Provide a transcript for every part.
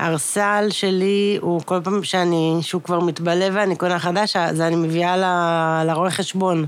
הארסל שלי הוא כל פעם שאני, שהוא כבר מתבלה ואני קונה חדש, אז אני מביאה ל- לרואה חשבון.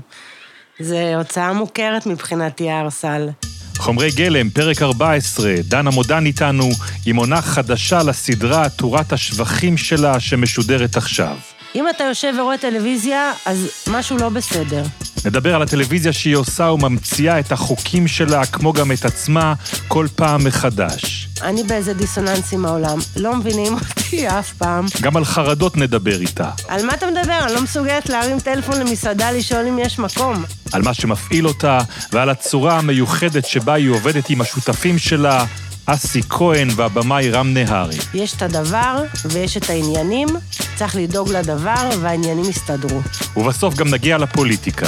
זה הוצאה מוכרת מבחינתי, הארסל. חומרי גלם, פרק 14, דנה מודן איתנו, עם עונה חדשה לסדרה עטורת השבחים שלה שמשודרת עכשיו. אם אתה יושב ורואה טלוויזיה, אז משהו לא בסדר. נדבר על הטלוויזיה שהיא עושה וממציאה את החוקים שלה, כמו גם את עצמה, כל פעם מחדש. אני באיזה דיסוננס עם העולם, לא מבינים אותי אף פעם. גם על חרדות נדבר איתה. על מה אתה מדבר? אני לא מסוגלת להרים טלפון למסעדה לשאול אם יש מקום. על מה שמפעיל אותה, ועל הצורה המיוחדת שבה היא עובדת עם השותפים שלה, אסי כהן והבמאי רם נהרי. יש את הדבר ויש את העניינים, צריך לדאוג לדבר והעניינים יסתדרו. ובסוף גם נגיע לפוליטיקה.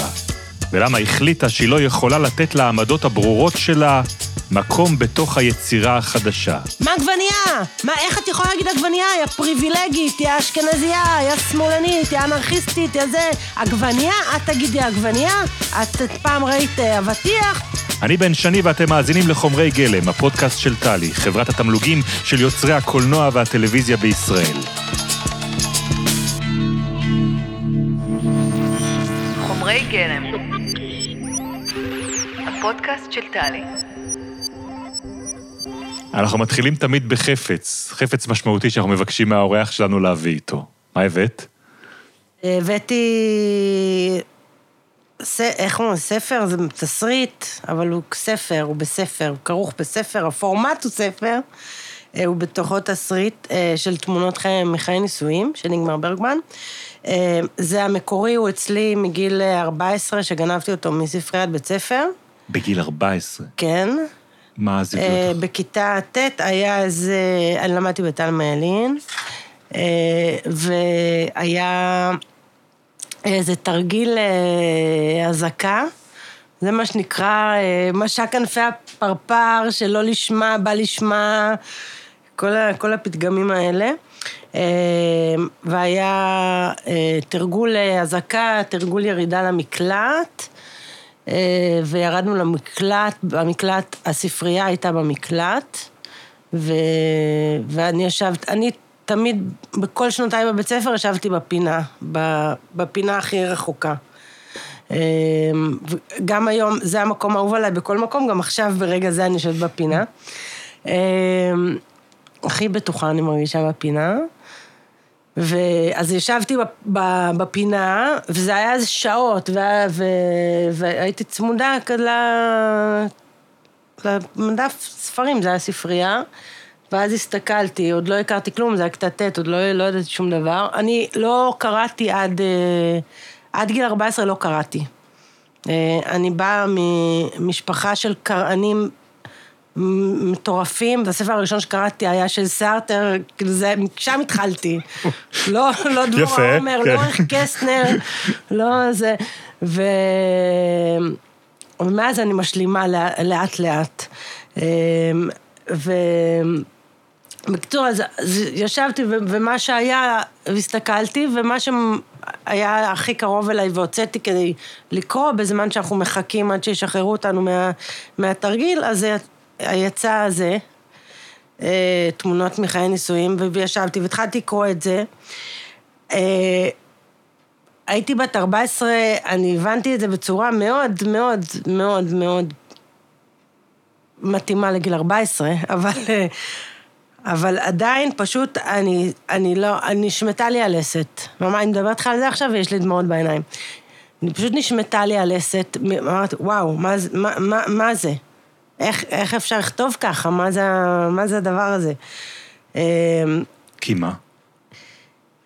ולמה החליטה שהיא לא יכולה לתת לעמדות הברורות שלה מקום בתוך היצירה החדשה. מה עגבנייה? מה, איך את יכולה להגיד עגבנייה? יא פריבילגית, יא אשכנזייה, יא שמאלנית, יא אנרכיסטית, יא זה... עגבנייה? את תגידי עגבנייה? את פעם ראית אה, אבטיח? אני בן שני ואתם מאזינים לחומרי גלם, הפודקאסט של טלי, חברת התמלוגים של יוצרי הקולנוע והטלוויזיה בישראל. חומרי גלם. הפודקאסט של טלי. אנחנו מתחילים תמיד בחפץ, חפץ משמעותי שאנחנו מבקשים מהאורח שלנו להביא איתו. מה הבאת? הבאתי... ס... איך אומרים? ספר זה תסריט, אבל הוא ספר, הוא בספר, הוא כרוך בספר, הפורמט הוא ספר, אה, הוא בתוכו תסריט אה, של תמונות חיי, מחיי נישואים, של נגמר ברגמן. אה, זה המקורי, הוא אצלי מגיל 14, שגנבתי אותו מספריית בית ספר. בגיל 14. כן. מה זה אה, הביא אותך? בכיתה ט' היה איזה, אני למדתי בתלמה ילין, אה, והיה איזה תרגיל אה, אזעקה. זה מה שנקרא אה, משק כנפי הפרפר, שלא לשמה, בא לשמה, כל, ה- כל הפתגמים האלה. והיה תרגול אזעקה, תרגול ירידה למקלט. אה, וירדנו למקלט, במקלט, הספרייה הייתה במקלט, ו... ואני ישבת, אני תמיד, בכל שנותיי בבית ספר ישבתי בפינה, בפינה הכי רחוקה. אה, גם היום, זה המקום האהוב עליי בכל מקום, גם עכשיו ברגע זה אני יושבת בפינה. אה, הכי בטוחה אני מרגישה בפינה. ואז ישבתי בפינה, וזה היה איזה שעות, וה- ו- והייתי צמודה ל- למדף ספרים, זה היה ספרייה, ואז הסתכלתי, עוד לא הכרתי כלום, זה היה כיתה ט', עוד לא, לא ידעתי שום דבר. אני לא קראתי עד, אה, עד גיל 14 לא קראתי. אה, אני באה ממשפחה של קרענים מטורפים, והספר הראשון שקראתי היה של סארטר, כאילו זה, שם התחלתי. לא, לא דבור העומר, כן. לא איך קסטנר, לא זה, ו... ומאז אני משלימה לא- לאט לאט. ו... בקיצור, אז, אז ישבתי ו- ומה שהיה, והסתכלתי, ומה שהיה הכי קרוב אליי והוצאתי כדי לקרוא בזמן שאנחנו מחכים עד שישחררו אותנו מה, מהתרגיל, אז זה יצא זה, אה, תמונות מחיי נישואים, וישבתי והתחלתי לקרוא את זה. אה, הייתי בת 14, אני הבנתי את זה בצורה מאוד מאוד מאוד מאוד מתאימה לגיל 14, אבל, אה, אבל עדיין פשוט אני, אני לא, נשמטה לי הלסת. ממש, אני מדברת לך על זה עכשיו ויש לי דמעות בעיניים. אני פשוט נשמטה לי הלסת, אמרתי, וואו, מה, מה, מה, מה זה? איך, איך אפשר לכתוב ככה? מה זה, מה זה הדבר הזה? אמ, כי מה?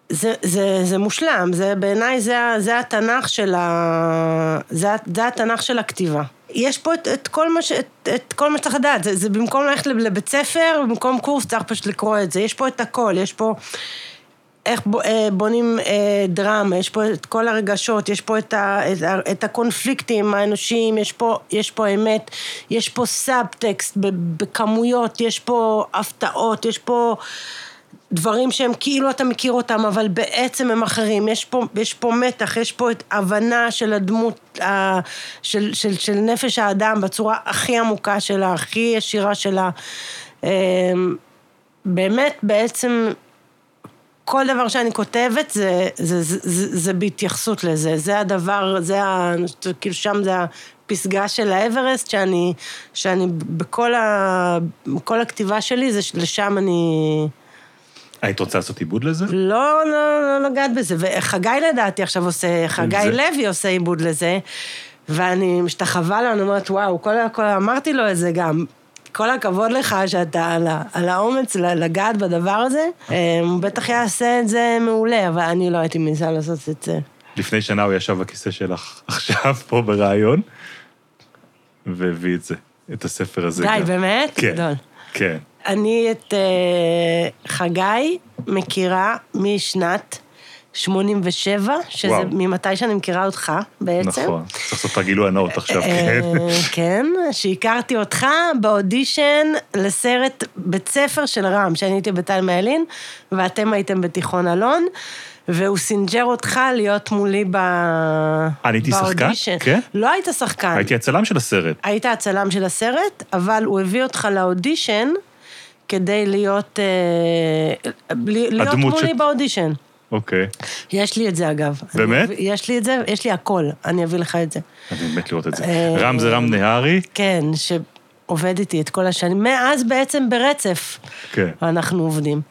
זה, זה, זה מושלם, זה בעיניי זה, זה התנ"ך של ה... זה, זה התנ"ך של הכתיבה. יש פה את, את, כל מה ש, את, את כל מה שצריך לדעת, זה, זה במקום ללכת לב- לבית ספר, במקום קורס צריך פשוט לקרוא את זה, יש פה את הכל, יש פה איך אה, בונים אה, דרמה, יש פה את כל הרגשות, יש פה את, ה, את, את הקונפליקטים האנושיים, יש פה, יש פה אמת, יש פה סאבטקסט בכמויות, יש פה הפתעות, יש פה... דברים שהם כאילו אתה מכיר אותם, אבל בעצם הם אחרים. יש פה, יש פה מתח, יש פה את הבנה של הדמות, ה, של, של, של נפש האדם בצורה הכי עמוקה שלה, הכי ישירה שלה. אמ, באמת, בעצם, כל דבר שאני כותבת זה, זה, זה, זה, זה בהתייחסות לזה. זה הדבר, זה ה... כאילו שם זה הפסגה של האברסט, שאני, שאני בכל ה, בכל הכתיבה שלי, זה, לשם אני... היית רוצה לעשות עיבוד לזה? לא, לא, לא לגעת בזה. וחגי לדעתי עכשיו עושה, חגי זה- לוי עושה עיבוד לזה, ואני משתחווה לו, אני אומרת, וואו, כל, כל, אמרתי לו את זה גם. כל הכבוד לך שאתה על, על האומץ לגעת בדבר הזה. אה, הוא בטח יעשה את זה מעולה, אבל אני לא הייתי מנסה לעשות את זה. לפני שנה הוא ישב בכיסא שלך עכשיו פה בריאיון, והביא את זה, את הספר הזה די, גם. באמת? כן, גדול. כן. אני את אה, חגי מכירה משנת 87, שזה וואו. ממתי שאני מכירה אותך בעצם. נכון. צריך לעשות את הגילוי הנאות עכשיו, כן. אה, כן, שהכרתי אותך באודישן לסרט בית ספר של רם, שאני הייתי בתלמה ילין, ואתם הייתם בתיכון אלון, והוא סינג'ר אותך להיות מולי ב... אני הייתי שחקן? כן? לא היית שחקן. הייתי הצלם של הסרט. היית הצלם של הסרט, אבל הוא הביא אותך לאודישן כדי להיות, אה, להיות מולי ש- באודישן. אוקיי. יש לי את זה אגב. באמת? אני, יש לי את זה, יש לי הכל, אני אביא לך את זה. אני מת לראות את זה. אה, רם זה רם נהרי? כן, שעובד איתי את כל השנים, מאז בעצם ברצף כן. אנחנו עובדים.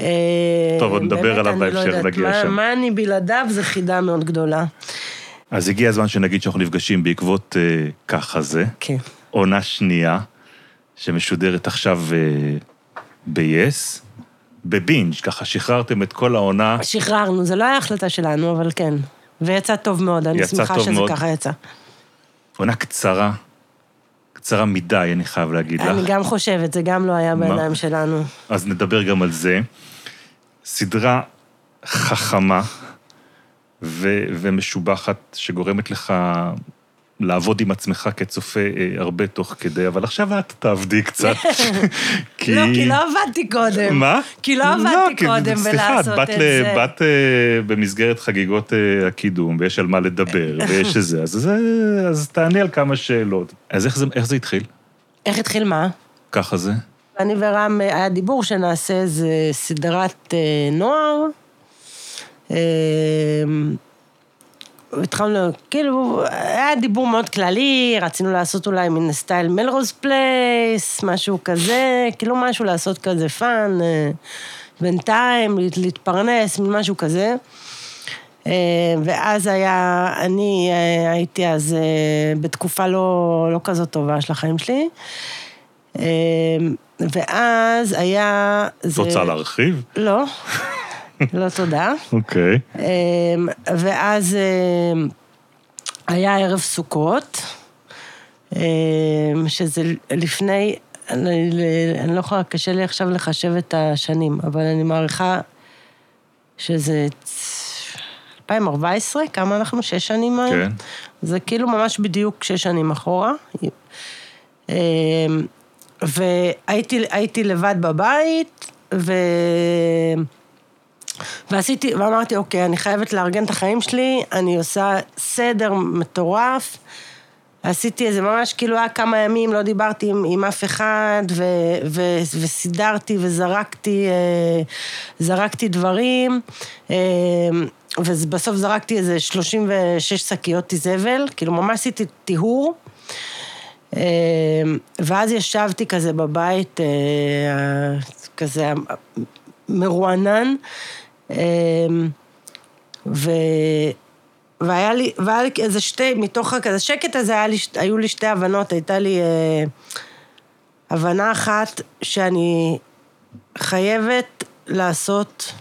אה, טוב, עוד נדבר עליו לא בהמשך, נגיע מה- שם. מה אני בלעדיו זה חידה מאוד גדולה. אז הגיע הזמן שנגיד שאנחנו נפגשים בעקבות אה, ככה זה, כן. עונה שנייה, שמשודרת עכשיו אה, ב-yes, בבינג', ככה שחררתם את כל העונה. שחררנו, זה לא היה החלטה שלנו, אבל כן. ויצא טוב מאוד, אני שמחה שזה מאוד. ככה יצא. עונה קצרה, קצרה מדי, אני חייב להגיד לך. אני גם חושבת, זה גם לא היה מה? בעיניים שלנו. אז נדבר גם על זה. סדרה חכמה ו- ומשובחת, שגורמת לך לעבוד עם עצמך כצופה אה, הרבה תוך כדי, אבל עכשיו את תעבדי קצת. כי... לא, כי לא עבדתי קודם. מה? כי לא עבדתי כי- קודם סליחה, את בלעשות את ל- זה. באת אה, במסגרת חגיגות אה, הקידום, ויש על מה לדבר, ויש את זה, אז, זה- אז תעני על כמה שאלות. אז איך זה, איך זה התחיל? איך התחיל מה? ככה זה? אני ורם, אה, היה דיבור שנעשה איזה סדרת אה, נוער. אה, התחלנו, כאילו, היה דיבור מאוד כללי, רצינו לעשות אולי מין style מלרוז פלייס, משהו כזה, כאילו משהו לעשות כזה fun, אה, בינתיים, להת- להתפרנס, משהו כזה. אה, ואז היה, אני אה, הייתי אז בתקופה לא, לא כזאת טובה של החיים שלי. ואז היה... את זה- רוצה להרחיב? לא, לא תודה. אוקיי. אמ, ואז אמ, היה ערב סוכות, אמ, שזה לפני, אני, אני לא יכולה, קשה לי עכשיו לחשב את השנים, אבל אני מעריכה שזה 2014, כמה אנחנו? שש שנים היום? כן. זה כאילו ממש בדיוק שש שנים אחורה. והייתי הייתי לבד בבית, ו... ועשיתי, ואמרתי, אוקיי, אני חייבת לארגן את החיים שלי, אני עושה סדר מטורף. עשיתי איזה ממש, כאילו היה כמה ימים, לא דיברתי עם, עם אף אחד, ו, ו, וסידרתי וזרקתי אה, זרקתי דברים, אה, ובסוף זרקתי איזה 36 שקיות זבל, כאילו ממש עשיתי טיהור. אה, ואז ישבתי כזה בבית, כזה מרוענן, ו... והיה לי, והיה לי איזה שתי, מתוך הכזה שקט הזה היה לי, היו לי שתי הבנות, הייתה לי אה, הבנה אחת שאני חייבת לעשות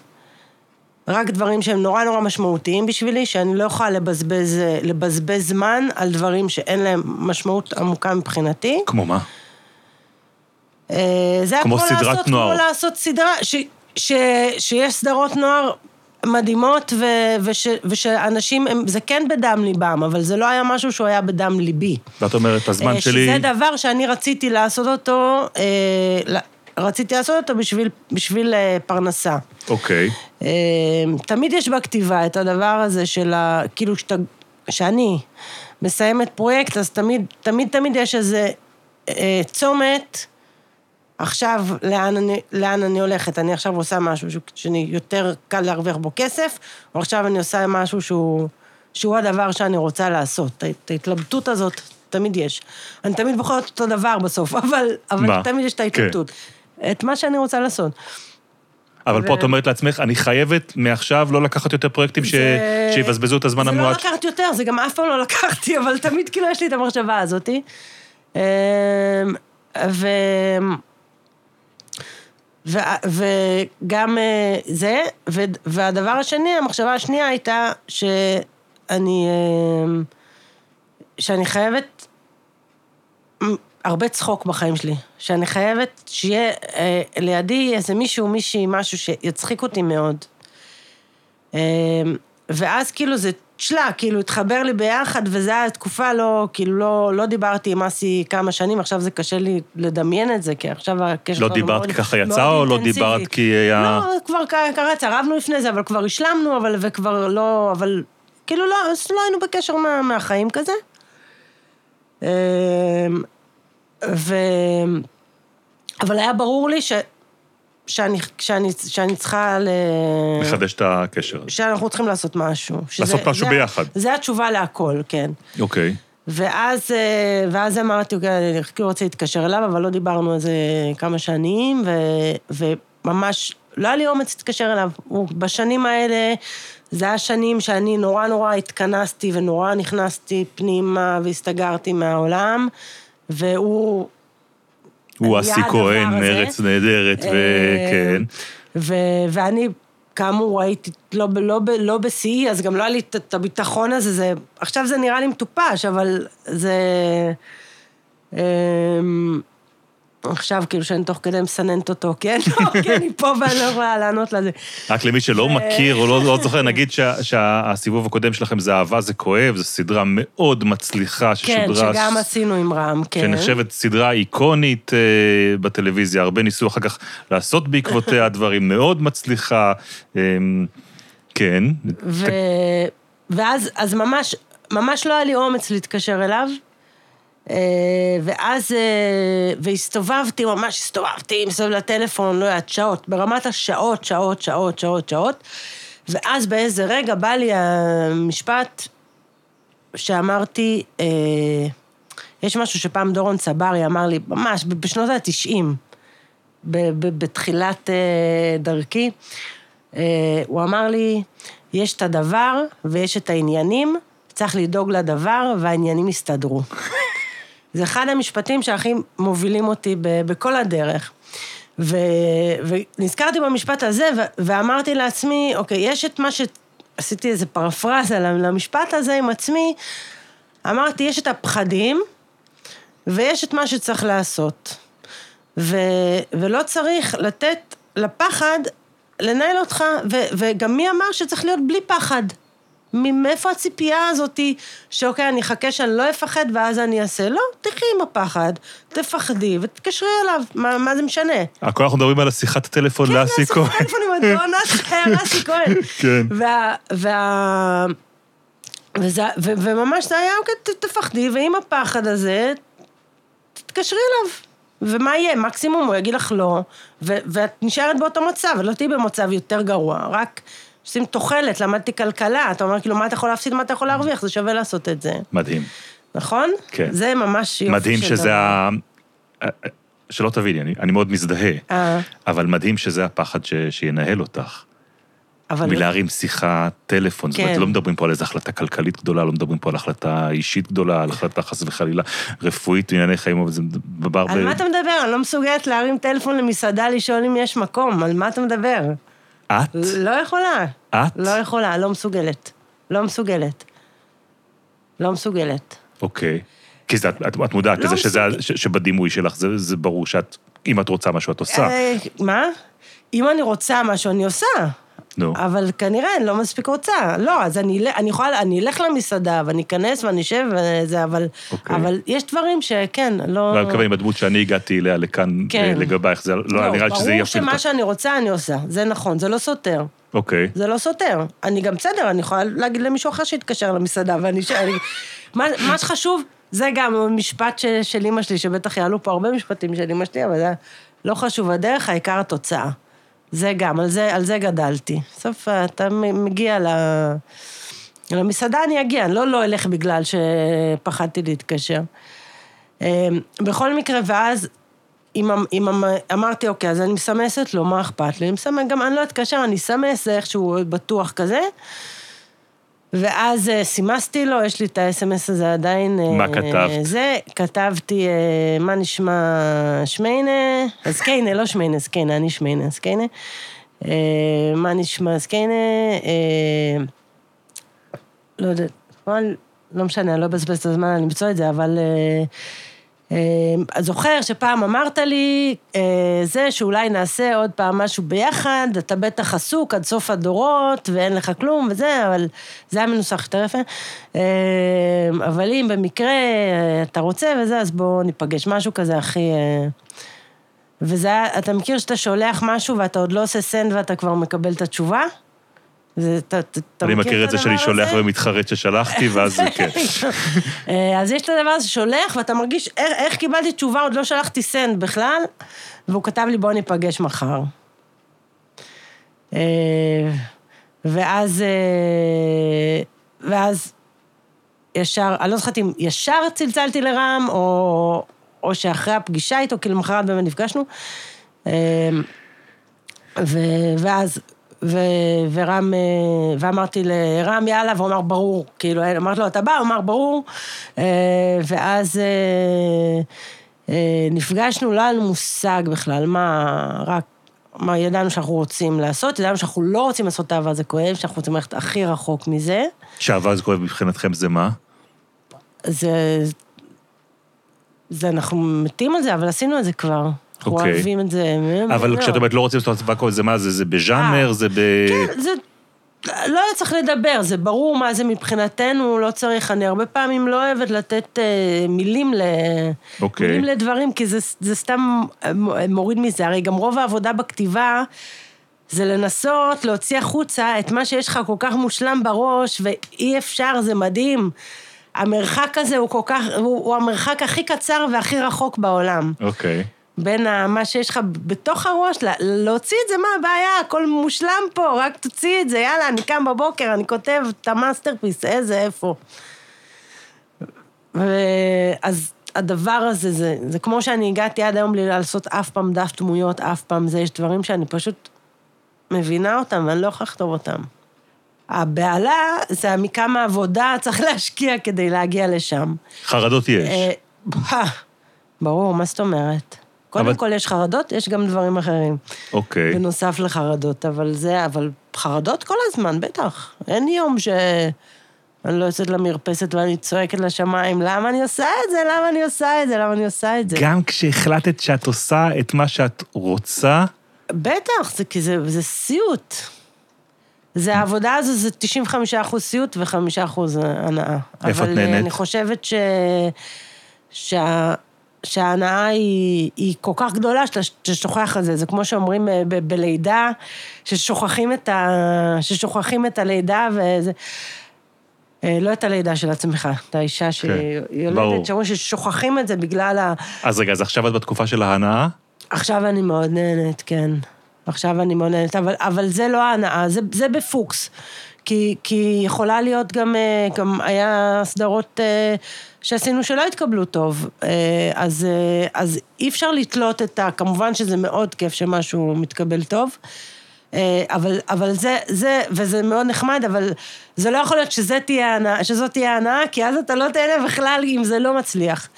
רק דברים שהם נורא נורא משמעותיים בשבילי, שאני לא יכולה לבזבז, לבזבז זמן על דברים שאין להם משמעות עמוקה מבחינתי. כמו מה? אה, זה היה כמו כמו סדרת לעשות, נוער. כמו לעשות סדרה, ש, ש, שיש סדרות נוער מדהימות, ו, וש, ושאנשים, הם, זה כן בדם ליבם, אבל זה לא היה משהו שהוא היה בדם ליבי. ואת אומרת, הזמן אה, שלי... שזה דבר שאני רציתי לעשות אותו, אה, רציתי לעשות אותו בשביל, בשביל אה, פרנסה. אוקיי. אה, תמיד יש בכתיבה את הדבר הזה של ה... כאילו, שאתה, שאני מסיימת פרויקט, אז תמיד, תמיד, תמיד יש איזה צומת עכשיו, לאן אני, לאן אני הולכת? אני עכשיו עושה משהו ש- שאני יותר קל להרוויח בו כסף, או עכשיו אני עושה משהו שהוא, שהוא הדבר שאני רוצה לעשות. את ההתלבטות הזאת תמיד יש. אני תמיד בוחרת אותו דבר בסוף, אבל, אבל מה? תמיד יש את ההתלבטות. את מה שאני רוצה לעשות. אבל פה ו- את אומרת לעצמך, אני חייבת מעכשיו לא לקחת יותר פרויקטים ש- זה- שיבזבזו את הזמן זה לא המועט. לקחת יותר, זה גם אף פעם לא לקחתי, אבל תמיד כאילו יש לי את המחשבה הזאתי. אמ, ו... ו... וגם אה, זה, ו... והדבר השני, המחשבה השנייה הייתה שאני... אמ, שאני חייבת הרבה צחוק בחיים שלי. שאני חייבת שיהיה אה, לידי איזה מישהו, מישהי, משהו שיצחיק אותי מאוד. ואז כאילו זה צ'לה, כאילו התחבר לי ביחד, וזו הייתה תקופה לא, כאילו לא, לא דיברתי עם אסי כמה שנים, עכשיו זה קשה לי לדמיין את זה, כי עכשיו הקשר לא דיברת כי ככה יצא, או לא. דיברת כי היה... לא, כבר ק- קרה, צרבנו לפני זה, אבל כבר השלמנו, אבל, וכבר לא, אבל כאילו לא, אז לא היינו בקשר מה, מהחיים כזה. אמ, ו... אבל היה ברור לי ש... שאני, שאני, שאני צריכה ל... לחדש את הקשר. שאנחנו צריכים לעשות משהו. שזה- לעשות משהו זה- ביחד. זה התשובה להכל, כן. אוקיי. ואז, אה, ואז אמרתי, אוקיי, אני כאילו רוצה להתקשר אליו, אבל לא דיברנו על זה כמה שנים, ו, וממש, לא היה לי אומץ להתקשר אליו. הוא, בשנים האלה, זה היה שנים שאני נורא נורא התכנסתי ונורא נכנסתי פנימה והסתגרתי מהעולם, והוא... הוא אסי כהן. ארץ נהדרת, אה, וכן. ואני, כאמור, הייתי לא, לא, לא בשיאי, אז גם לא היה לי את- את הביטחון הזה, זה... עכשיו זה נראה לי מטופש, אבל זה... אמ, עכשיו, כאילו, שאני תוך כדי מסננת אותו, כן? כי אני פה ואני לא יכולה לענות לזה. רק למי שלא מכיר או לא, לא זוכר, נגיד שה, שהסיבוב הקודם שלכם זה אהבה זה כואב, זו סדרה מאוד מצליחה כן, ששודרה... שגם עשינו עם רם, כן. שנחשבת סדרה איקונית אה, בטלוויזיה, הרבה ניסו אחר כך לעשות בעקבותיה דברים, מאוד מצליחה. אה, כן. ואז, אז ממש, ממש לא היה לי אומץ להתקשר אליו. אה, ואז, אה, והסתובבתי, ממש הסתובבתי מסביב לטלפון, לא יודעת, שעות, ברמת השעות, שעות, שעות, שעות, שעות. ואז באיזה רגע בא לי המשפט שאמרתי, אה, יש משהו שפעם דורון צברי אמר לי, ממש, בשנות ה-90, בתחילת דרכי, הוא אמר לי, יש את הדבר ויש את העניינים, צריך לדאוג לדבר והעניינים יסתדרו. זה אחד המשפטים שהכי מובילים אותי ב- בכל הדרך. ו, ונזכרתי במשפט הזה, ו, ואמרתי לעצמי, אוקיי, יש את מה ש... עשיתי איזה פרפרזה למשפט הזה עם עצמי, אמרתי, יש את הפחדים, ויש את מה שצריך לעשות. ו, ולא צריך לתת לפחד לנהל אותך, ו, וגם מי אמר שצריך להיות בלי פחד? מאיפה הציפייה הזאתי, שאוקיי, אני אחכה שאני לא אפחד ואז אני אעשה? לא, תחי עם הפחד, תפחדי ותתקשרי אליו, מה, מה זה משנה? הכל אנחנו מדברים על השיחת הטלפון כן, לאסי כהן. טלפון עם אדון אסי כהן. כן. וה... וה... וזה, ו, וממש זה היה, אוקיי, תפחדי, ועם הפחד הזה, תתקשרי אליו. ומה יהיה? מקסימום הוא יגיד לך לא, ו, ואת נשארת באותו מצב, לא תהיי במצב יותר גרוע, רק עושים תוחלת, למדתי כלכלה, אתה אומר, כאילו, מה אתה יכול להפסיד, מה אתה יכול להרוויח, זה שווה לעשות את זה, מדהים. נכון? כן. זה ממש יופי מדהים שזה. ה... שלא תביני, אני, אני מאוד מזדהה, אה, אבל מדהים שזה הפחד ש, שינהל אותך. אבל... מלהרים שיחה, טלפון, זאת אומרת, כן. לא מדברים פה על איזו החלטה כלכלית גדולה, לא מדברים פה על החלטה אישית גדולה, על החלטה חס וחלילה רפואית, ענייני חיים, אבל זה מדובר ב... על מה אתה מדבר? אני לא מסוגלת להרים טלפון למסעדה לשאול אם יש מקום, על מה אתה מדבר? את? לא יכולה. את? לא יכולה, לא מסוגלת. לא מסוגלת. לא מסוגלת. אוקיי. כי זה, את, את, מודעת לא לזה שזה. ש, שבדימוי שלך זה, זה ברור שאת, אם את רוצה משהו, את עושה. אה, מה? אם אני רוצה משהו, אני עושה. נו. אבל כנראה אני לא מספיק רוצה. לא, אז אני, אני יכולה, אני אלך למסעדה ואני אכנס ואני אשב וזה, אבל, אוקיי. אבל יש דברים שכן, לא... לא, אני מתכוון עם הדמות שאני הגעתי אליה לכאן כן. אה, לגבייך, זה לא, נראה לי שזה ברור יפיל שמה אותך. שאני רוצה, אני עושה. זה נכון, זה לא סותר. אוקיי. זה לא סותר. אני גם בסדר, אני יכולה להגיד למישהו אחר שיתקשר למסעדה, ואני... ש- אני, מה, מה שחשוב, זה גם משפט ש, של אימא שלי, שבטח יעלו פה הרבה משפטים של אימא שלי, אבל זה... לא חשוב הדרך, העיקר התוצאה. זה גם, על זה, על זה גדלתי. בסוף אתה מ- מגיע ל... למסעדה אני אגיע, אני לא לא אלך בגלל שפחדתי להתקשר. אמ, בכל מקרה, ואז אם, אמ- אם אמ- אמרתי, אוקיי, אז אני מסמסת לו, מה אכפת לי? אני מסמס, גם אני לא אתקשר, אני אסמס, זה איכשהו בטוח כזה. ואז אה, סימסתי לו, יש לי את האס.אם.אס הזה עדיין. אה, מה כתבת? זה, כתבתי, אה, מה נשמע שמיינה, אז קיינה, לא שמיינה, סקיינה, אני שמיינה, סקיינה. אה, מה נשמע סקיינה, אה, לא יודעת, לא משנה, אני לא אבזבז את הזמן על למצוא את זה, אבל... אה, זוכר שפעם אמרת לי, אה, זה שאולי נעשה עוד פעם משהו ביחד, אתה בטח עסוק עד סוף הדורות ואין לך כלום וזה, אבל זה היה מנוסח יותר יפה. אה, אבל אם במקרה אתה רוצה וזה, אז בואו ניפגש, משהו כזה הכי... וזה היה, אתה מכיר שאתה שולח משהו ואתה עוד לא עושה send ואתה כבר מקבל את התשובה? זה, אתה, אתה אתה אני מכיר את זה שאני שולח? ומתחרט ששלחתי, ואז זה כן. אה, אז יש את הדבר הזה שולח, ואתה מרגיש, איך, איך קיבלתי תשובה, עוד לא שלחתי send בכלל, והוא כתב לי, בוא ניפגש מחר. אה, ואז, אה, ואז ישר, אני לא זוכרת אם ישר צלצלתי לרם, או, או שאחרי הפגישה איתו, כי למחרת באמת נפגשנו. ו, ואז, ו, ורם, אה, ואמרתי לרם, יאללה, והוא אמר, ברור. כאילו, אמרתי לו, אתה בא? הוא אמר, ברור. אה, ואז אה, אה, נפגשנו, לא היה לנו מושג בכלל, מה, רק, מה ידענו שאנחנו רוצים לעשות, ידענו שאנחנו לא רוצים לעשות את האהבה זה כואב, שאנחנו רוצים ללכת הכי רחוק מזה. שאהבה זה כואב מבחינתכם זה מה? זה, זה, אנחנו מתים על זה, אבל עשינו את זה כבר. אנחנו אוקיי. אוהבים את זה. אבל מאוד. כשאת אומרת לא רוצים לעשות כואב, זה מה? זה זה בז'אנר? אה, זה ב... כן, זה... לא היה צריך לדבר, זה ברור מה זה מבחינתנו, לא צריך, אני הרבה פעמים לא אוהבת לתת אה, מילים, ל... אוקיי. מילים לדברים, כי זה, זה סתם אה, מוריד מזה, הרי גם רוב העבודה בכתיבה זה לנסות להוציא החוצה את מה שיש לך כל כך מושלם בראש, ואי אפשר, זה מדהים. המרחק הזה הוא כל כך, הוא, הוא המרחק הכי קצר והכי רחוק בעולם. אוקיי. בין ה- מה שיש לך בתוך הראש, לה- להוציא את זה, מה הבעיה? הכל מושלם פה, רק תוציא את זה, יאללה, אני קם בבוקר, אני כותב את ה masterpiece, איזה, איפה. אז הדבר הזה, זה, זה כמו שאני הגעתי עד היום בלי לעשות אף פעם דף דמויות, אף פעם זה, יש דברים שאני פשוט מבינה אותם ואני לא יכולה לכתוב אותם. הבהלה זה מכמה עבודה צריך להשקיע כדי להגיע לשם. חרדות יש. אה, ברור, מה זאת אומרת? קודם אבל- כל יש חרדות, יש גם דברים אחרים. אוקיי. בנוסף לחרדות, אבל זה, אבל חרדות כל הזמן, בטח. אין יום ש... אני לא יוצאת למרפסת ואני צועקת לשמיים, למה אני עושה את זה? למה אני עושה את זה? למה אני עושה את זה? גם כשהחלטת שאת עושה את מה שאת רוצה, בטח, זה כי זה, זה סיוט. זה העבודה הזו, זה 95 אחוז סיוט ו-5 אחוז הנאה. איפה את אבל אה, נהנית? אני חושבת ש... שה... שההנאה היא, היא כל כך גדולה שאתה שוכח את זה. זה כמו שאומרים אה, ב- בלידה, ששוכחים את, ה... ששוכחים את הלידה וזה... אה, לא את הלידה של עצמך, את האישה כן, ברור. שיולדת, שאומרים ששוכחים את זה בגלל ה... אז רגע, אז עכשיו את בתקופה של ההנאה? עכשיו אני מאוד נהנית, כן. עכשיו אני מאוד נהנית, אבל, אבל זה לא ההנאה, זה, זה בפוקס. כי, כי יכולה להיות גם, אה, גם היה סדרות אה, שעשינו שלא התקבלו טוב. אה, אז, אז אי אפשר לתלות את ה... כמובן שזה מאוד כיף שמשהו מתקבל טוב. אבל, אבל זה, זה, וזה מאוד נחמד, אבל זה לא יכול להיות שזה תהיה ההנאה, שזאת תהיה ההנאה, כי אז אתה לא תהנה בכלל אם זה לא מצליח.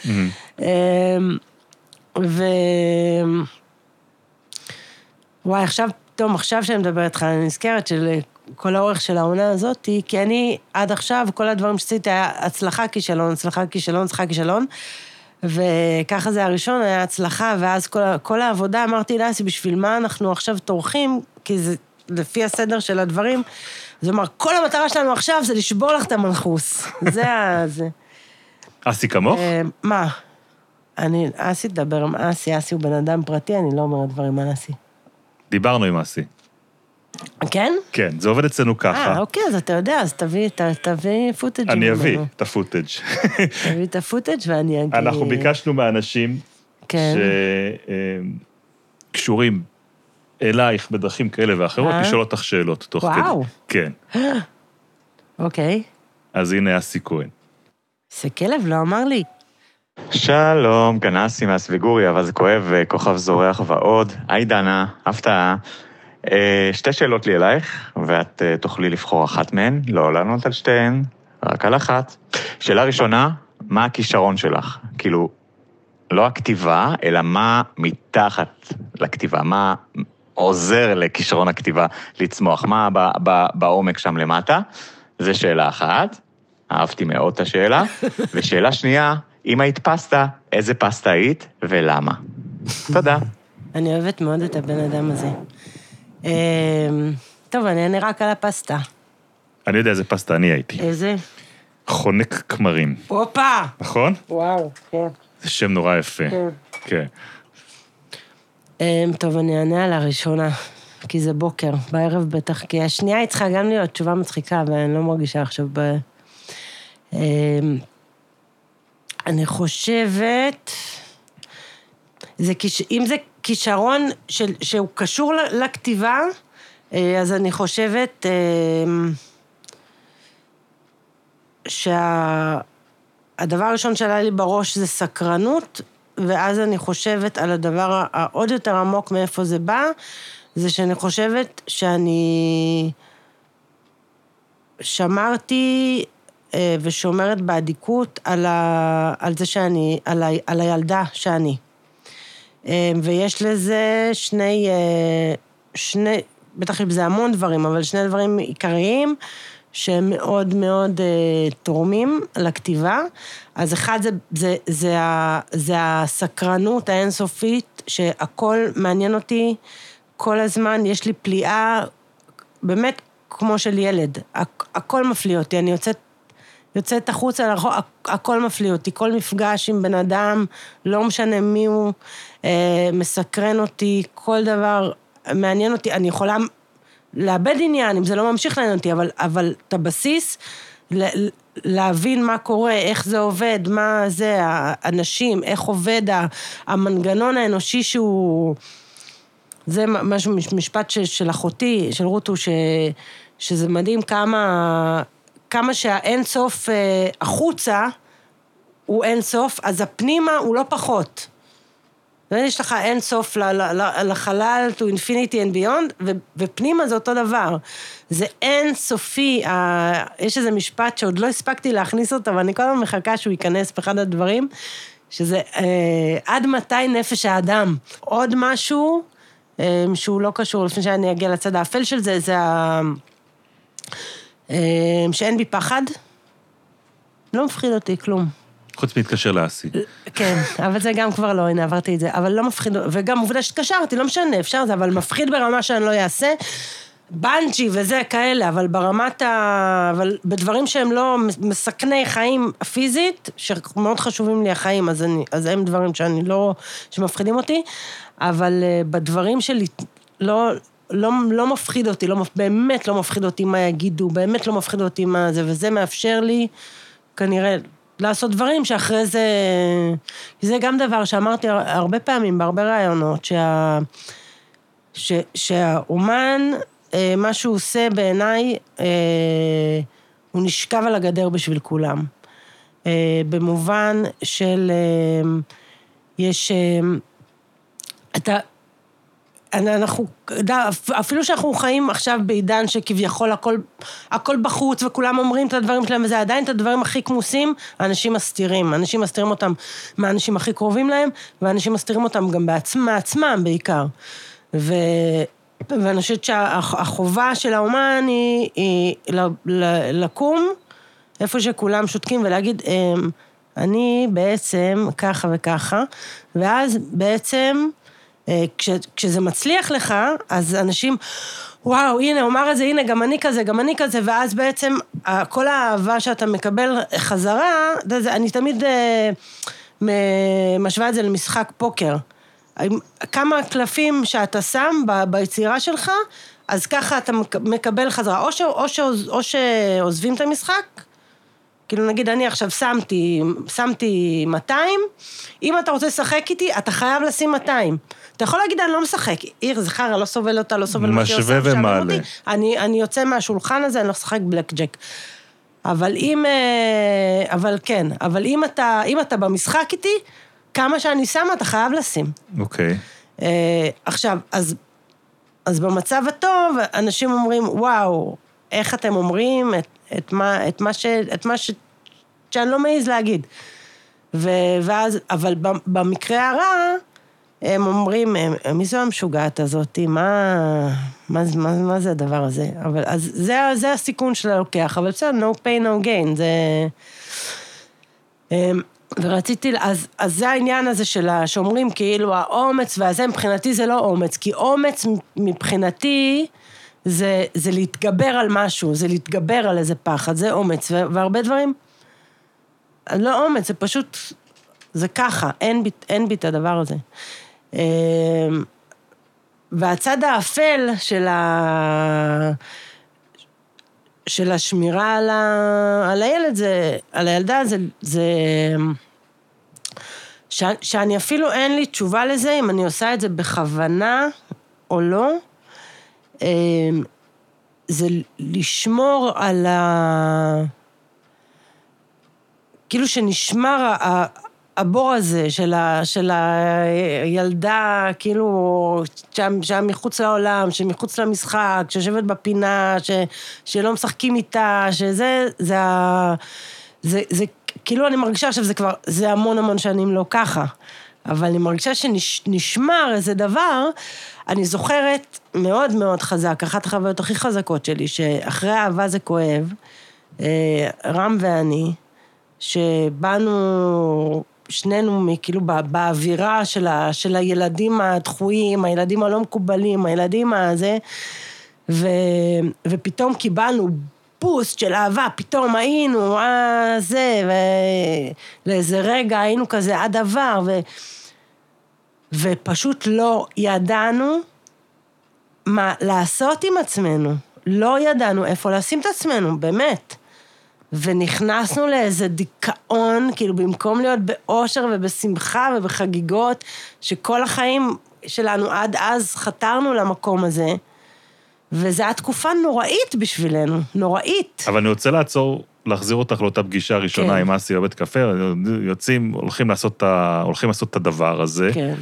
אה, ו... וואי, עכשיו, פתאום, עכשיו שאני מדברת איתך, אני נזכרת של כל האורך של העונה הזאת, כי אני עד עכשיו, כל הדברים שעשיתי היה הצלחה, כישלון, הצלחה, כישלון, הצלחה, כישלון. וככה זה הראשון, היה הצלחה, ואז כל, כל העבודה, אמרתי לאסי, בשביל מה אנחנו עכשיו טורחים? כי זה לפי הסדר של הדברים. אז הוא אמר, כל המטרה שלנו עכשיו זה לשבור לך את המנחוס. זה ה... זה. אסי כמוך? אה, מה? אני, אסי תדבר עם אסי, אסי הוא בן אדם פרטי, אני לא אומרת דברים על אסי. דיברנו עם אסי. כן? כן, זה עובד אצלנו אה, ככה. אוקיי, אז אתה יודע, אז תביא, ת- תביא פוטג' אני אביא. את הפוטאג'. תביא את הפוטג' ואני אגיד... אנחנו ביקשנו מאנשים כן. קשורים אלייך בדרכים כאלה ואחרות, אה? לשאול אותך שאלות תוך כדי. וואו. כן. אוקיי. אז הנה אסי כהן. זה כלב, לא אמר לי. שלום, כאן אסי מהסביגורי, אבל זה כואב, אה, כוכב זורח ועוד. היי דנה, הפתעה. אה, שתי שאלות לי אלייך, ואת אה, תוכלי לבחור אחת מהן, לא לענות על שתיהן, רק על אחת. שאלה ראשונה, מה הכישרון שלך? כאילו, לא הכתיבה, אלא מה מתחת לכתיבה, מה עוזר לכישרון הכתיבה לצמוח, מה ב- ב- בעומק שם למטה? זו שאלה אחת, אהבתי מאוד את השאלה. ושאלה שנייה, אם היית פסטה, איזה פסטה היית ולמה? תודה. אני אוהבת מאוד את הבן אדם הזה. אמ, טוב, אני אענה רק על הפסטה. אני יודע איזה פסטה אני הייתי. איזה? חונק כמרים, הופה! נכון? וואו, כן. זה שם נורא יפה. כן. כן. אמ, טוב, אני אענה על הראשונה, כי זה בוקר, בערב בטח, כי השנייה היא צריכה גם להיות תשובה מצחיקה, ואני לא מרגישה עכשיו ב... אמ, אני חושבת... זה כיש... אם זה כישרון של... שהוא קשור לכתיבה, אה, אז אני חושבת שהדבר הראשון שעלה לי בראש זה סקרנות, ואז אני חושבת על הדבר העוד יותר עמוק מאיפה זה בא, זה שאני חושבת שאני שמרתי אה, ושומרת באדיקות על, ה... על זה שאני, על, ה... על הילדה שאני. אה, ויש לזה שני, אה, שני, בטח יש בזה המון דברים, אבל שני דברים עיקריים שהם מאוד מאוד אה, תורמים לכתיבה. אז אחד זה, זה, זה, זה הסקרנות האינסופית, שהכל מעניין אותי כל הזמן, יש לי פליאה באמת כמו של ילד. הכ- הכל מפליא אותי, אני יוצאת יוצאת החוצה הכל מפליא אותי, כל מפגש עם בן אדם, לא משנה מי הוא, אה, מסקרן אותי, כל דבר מעניין אותי, אני יכולה לאבד עניין אם זה לא ממשיך לעניין אותי, אבל, אבל את הבסיס, להבין מה קורה, איך זה עובד, מה זה, האנשים, איך עובד המנגנון האנושי שהוא... זה משהו, משפט של אחותי, של רותו, ש, שזה מדהים כמה, כמה שהאינסוף אה, החוצה הוא אינסוף, אז הפנימה הוא לא פחות. יש לך אינסוף ל- ל- לחלל, to infinity and beyond, ו- ופנימה זה אותו דבר. זה אינסופי, ה- יש איזה משפט שעוד לא הספקתי להכניס אותו, ואני כל הזמן מחכה שהוא ייכנס באחד הדברים, שזה אה, עד מתי נפש האדם. עוד משהו אה, שהוא לא קשור, לפני שאני אגיע לצד האפל של זה, זה ה... אה, שאין בי פחד. לא מפחיד אותי כלום. חוץ מלהתקשר לאסי. כן, אבל זה גם כבר לא, הנה עברתי את זה, אבל לא מפחיד, וגם עובדה שהתקשרתי, לא משנה, אפשר זה, אבל מפחיד ברמה שאני לא אעשה. בנג'י וזה כאלה, אבל ברמת ה... אבל בדברים שהם לא מסכני חיים פיזית, שמאוד חשובים לי החיים, אז, אני, אז הם דברים שאני לא... שמפחידים אותי, אבל אה, בדברים שלי לא... לא, לא מפחיד אותי, לא, באמת לא מפחיד אותי מה יגידו, באמת לא מפחיד אותי מה זה, וזה מאפשר לי כנראה לעשות דברים שאחרי זה... זה גם דבר שאמרתי הרבה פעמים, בהרבה ראיונות, שה... ש, שהאומן, אה, מה שהוא עושה בעיניי, אה, הוא נשכב על הגדר בשביל כולם. אה, במובן של... יש... אתה... אנחנו, אפילו שאנחנו חיים עכשיו בעידן שכביכול הכל, הכל בחוץ וכולם אומרים את הדברים שלהם, וזה עדיין את הדברים הכי כמוסים, האנשים מסתירים. אנשים מסתירים אותם מהאנשים הכי קרובים להם, ואנשים מסתירים אותם גם בעצמם, מעצמם בעיקר. ו... ואני חושבת שהחובה של האומן היא, היא לקום איפה שכולם שותקים ולהגיד, אני בעצם ככה וככה, ואז בעצם... כש, כשזה מצליח לך, אז אנשים, וואו, הנה, הוא אמר את זה, הנה, גם אני כזה, גם אני כזה, ואז בעצם כל האהבה שאתה מקבל חזרה, אני תמיד משווה את זה למשחק פוקר. כמה קלפים שאתה שם ביצירה שלך, אז ככה אתה מקבל חזרה. או, ש, או, ש, או שעוזבים את המשחק, כאילו נגיד אני עכשיו שמתי, שמתי 200, אם אתה רוצה לשחק איתי, אתה חייב לשים 200. אתה יכול להגיד, אני לא משחק. עיר זה חרא, לא סובל אותה, לא סובל מה שהיא משווה עושה, משעמם ומעלה. אני, אני יוצא מהשולחן הזה, אני לא משחק בלק ג'ק. אבל אם... אה, אבל כן, אבל אם אתה, אם אתה במשחק איתי, כמה שאני שמה, אתה חייב לשים. אוקיי. אה, עכשיו, אז, אז במצב הטוב, אנשים אומרים, וואו, איך אתם אומרים את, את, מה, את מה, ש, את מה ש, שאני לא מעז להגיד. ו, ואז, אבל במקרה הרע, הם אומרים, "אה, מי זו המשוגעת הזאת? מה, מה, מה, מה זה הדבר הזה? אבל אז זה, זה הסיכון שאתה לוקח, אבל בסדר, no pain, no gain, זה... ורציתי, אז, אז זה העניין הזה של ה... שאומרים כאילו האומץ והזה, מבחינתי זה לא אומץ, כי אומץ מבחינתי זה, זה להתגבר על משהו, זה להתגבר על איזה פחד, זה אומץ, והרבה דברים, לא אומץ, זה פשוט, זה ככה, אין בי את הדבר הזה. אמ, והצד האפל של ה... של השמירה על, ה... על הילד, זה, על הילדה, זה, זה... ש... שאני אפילו אין לי תשובה לזה, אם אני עושה את זה בכוונה או לא. אמ, זה לשמור על ה... כאילו שנשמר. הבור הזה של, ה, של הילדה, כאילו, שם, שם מחוץ לעולם, שמחוץ למשחק, שיושבת בפינה, ש, שלא משחקים איתה, שזה, זה ה... זה, זה, כאילו, אני מרגישה עכשיו, זה כבר, זה המון המון שנים לא ככה. אבל אני מרגישה שנשמר איזה דבר, אני זוכרת מאוד מאוד חזק, אחת החוויות הכי חזקות שלי, שאחרי אהבה זה כואב, רם ואני, שבאנו שנינו כאילו באווירה של, ה, של הילדים הדחויים, הילדים הלא מקובלים, הילדים הזה, ו, ופתאום קיבלנו בוסט של אהבה, פתאום היינו, אה, זה, ולאיזה רגע היינו כזה עד עבר, ו, ופשוט לא ידענו מה לעשות עם עצמנו. לא ידענו איפה לשים את עצמנו, באמת. ונכנסנו לאיזה דיכאון, כאילו במקום להיות באושר ובשמחה ובחגיגות, שכל החיים שלנו עד אז חתרנו למקום הזה, וזו הייתה תקופה נוראית בשבילנו, נוראית. אבל אני רוצה לעצור, להחזיר אותך לאותה פגישה ראשונה כן. עם אסי בבית קפה, יוצאים, הולכים לעשות, ה, הולכים לעשות את הדבר הזה. כן.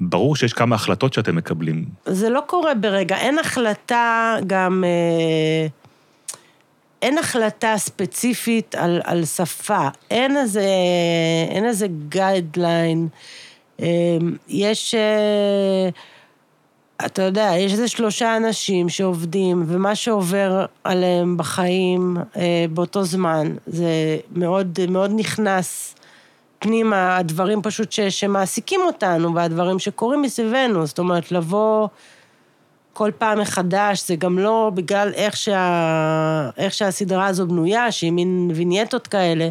ברור שיש כמה החלטות שאתם מקבלים. זה לא קורה ברגע, אין החלטה גם... אה, אין החלטה ספציפית על, על שפה, אין איזה, אין איזה גיידליין. יש, אה, אתה יודע, יש איזה שלושה אנשים שעובדים, ומה שעובר עליהם בחיים אה, באותו זמן, זה מאוד, מאוד נכנס פנימה, הדברים פשוט ש, שמעסיקים אותנו, והדברים שקורים מסביבנו, זאת אומרת, לבוא... כל פעם מחדש, זה גם לא בגלל איך, שה... איך שהסדרה הזו בנויה, שהיא מין וינייטות כאלה.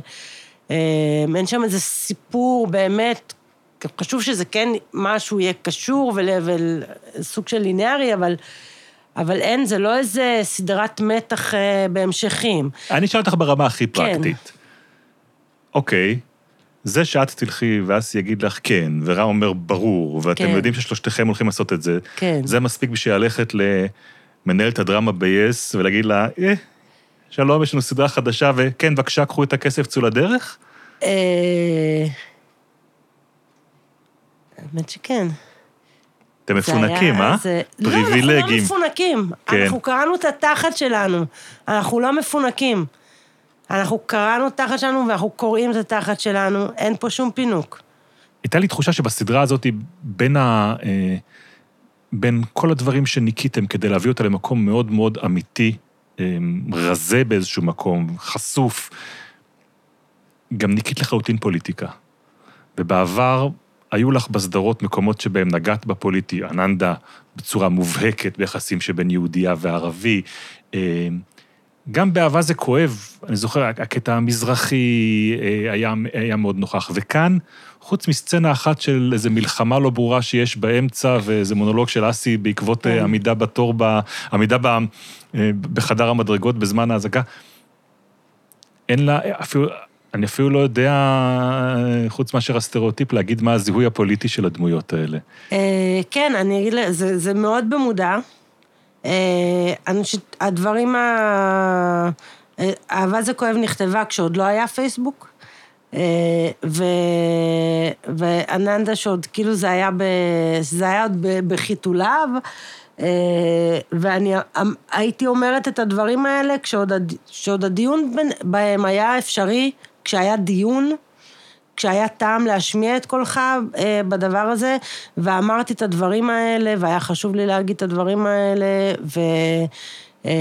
אין שם איזה סיפור באמת, חשוב שזה כן משהו יהיה קשור וסוג של ליניארי, אבל, אבל אין, זה לא איזה סדרת מתח בהמשכים. אני אשאל אותך ברמה הכי כן. פרקטית. אוקיי, זה שאת תלכי ואסי יגיד לך כן, ורם אומר ברור, ואתם כן. יודעים ששלושתכם הולכים לעשות את זה, כן. זה מספיק בשביל ללכת למנהלת הדרמה ב-yes ולהגיד לה, אה, שלום, יש לנו סדרה חדשה, וכן, בבקשה, קחו את הכסף, צאו לדרך? אה, האמת שכן. אתם מפונקים, אה? זה- לא, אנחנו לא פריבילגים. מפונקים. כן. אנחנו קראנו את התחת שלנו. אנחנו לא מפונקים. אנחנו קראנו את התחת שלנו ואנחנו קוראים את התחת שלנו, אין פה שום פינוק. הייתה לי תחושה שבסדרה הזאת, בין, ה, אה, בין כל הדברים שניקיתם כדי להביא אותה למקום מאוד מאוד אמיתי, אה, רזה באיזשהו מקום, חשוף, גם ניקית לחלוטין פוליטיקה. ובעבר היו לך בסדרות מקומות שבהם נגעת בפוליטי, אננדה בצורה מובהקת ביחסים שבין יהודייה וערבי. אה, גם באהבה זה כואב, אני זוכר, הקטע המזרחי אה, היה, היה מאוד נוכח. וכאן, חוץ מסצנה אחת של איזו מלחמה לא ברורה שיש באמצע, ואיזה מונולוג של אסי בעקבות כן. אה, עמידה בתור, ב, עמידה ב, אה, בחדר המדרגות בזמן האזעקה, אין לה, אפילו, אני אפילו לא יודע, חוץ מאשר הסטריאוטיפ, להגיד מה הזיהוי הפוליטי של הדמויות האלה. כן, אני אגיד, זה מאוד במודע. אה, אני חושבת, הדברים ה... אה, אהבה זה כואב נכתבה כשעוד לא היה פייסבוק. אה, ו... ואננדה שעוד, כאילו זה היה, ב... זה היה עוד בחיתוליו, ואני אמ- הייתי אומרת את הדברים האלה כשעוד, כשעוד הדיון בהם היה אפשרי, כשהיה דיון, כשהיה טעם להשמיע את קולך אה, בדבר הזה, ואמרתי את הדברים האלה, והיה חשוב לי להגיד את הדברים האלה, ו... אה,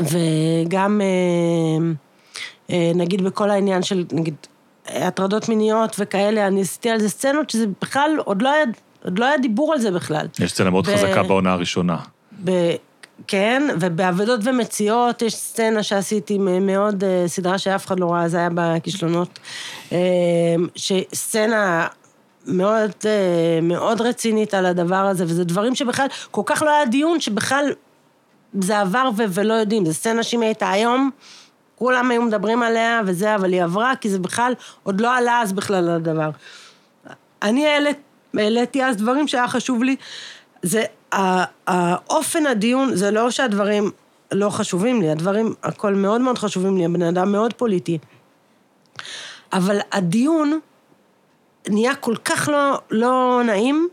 וגם, אה, אה, נגיד, בכל העניין של, נגיד, הטרדות מיניות וכאלה, אני עשיתי על זה סצנות שזה בכלל, עוד לא היה, עוד לא היה דיבור על זה בכלל. יש סצנה מאוד ב- חזקה בעונה הראשונה. ב... כן, ובעבודות ומציאות יש סצנה שעשיתי מאוד, אה, סדרה שאף אחד לא ראה, זה היה בכישלונות. אה, שסצנה מאוד, אה, מאוד רצינית על הדבר הזה, וזה דברים שבכלל, כל כך לא היה דיון, שבכלל זה עבר ו- ולא יודעים. זו סצנה שאם היא הייתה היום, כולם היו מדברים עליה וזה, אבל היא עברה, כי זה בכלל, עוד לא עלה אז בכלל על הדבר. אני העלית- העליתי אז דברים שהיה חשוב לי, זה האופן הדיון, זה לא שהדברים לא חשובים לי, הדברים, הכל מאוד מאוד חשובים לי, הבן אדם מאוד פוליטי. אבל הדיון נהיה כל כך לא, לא נעים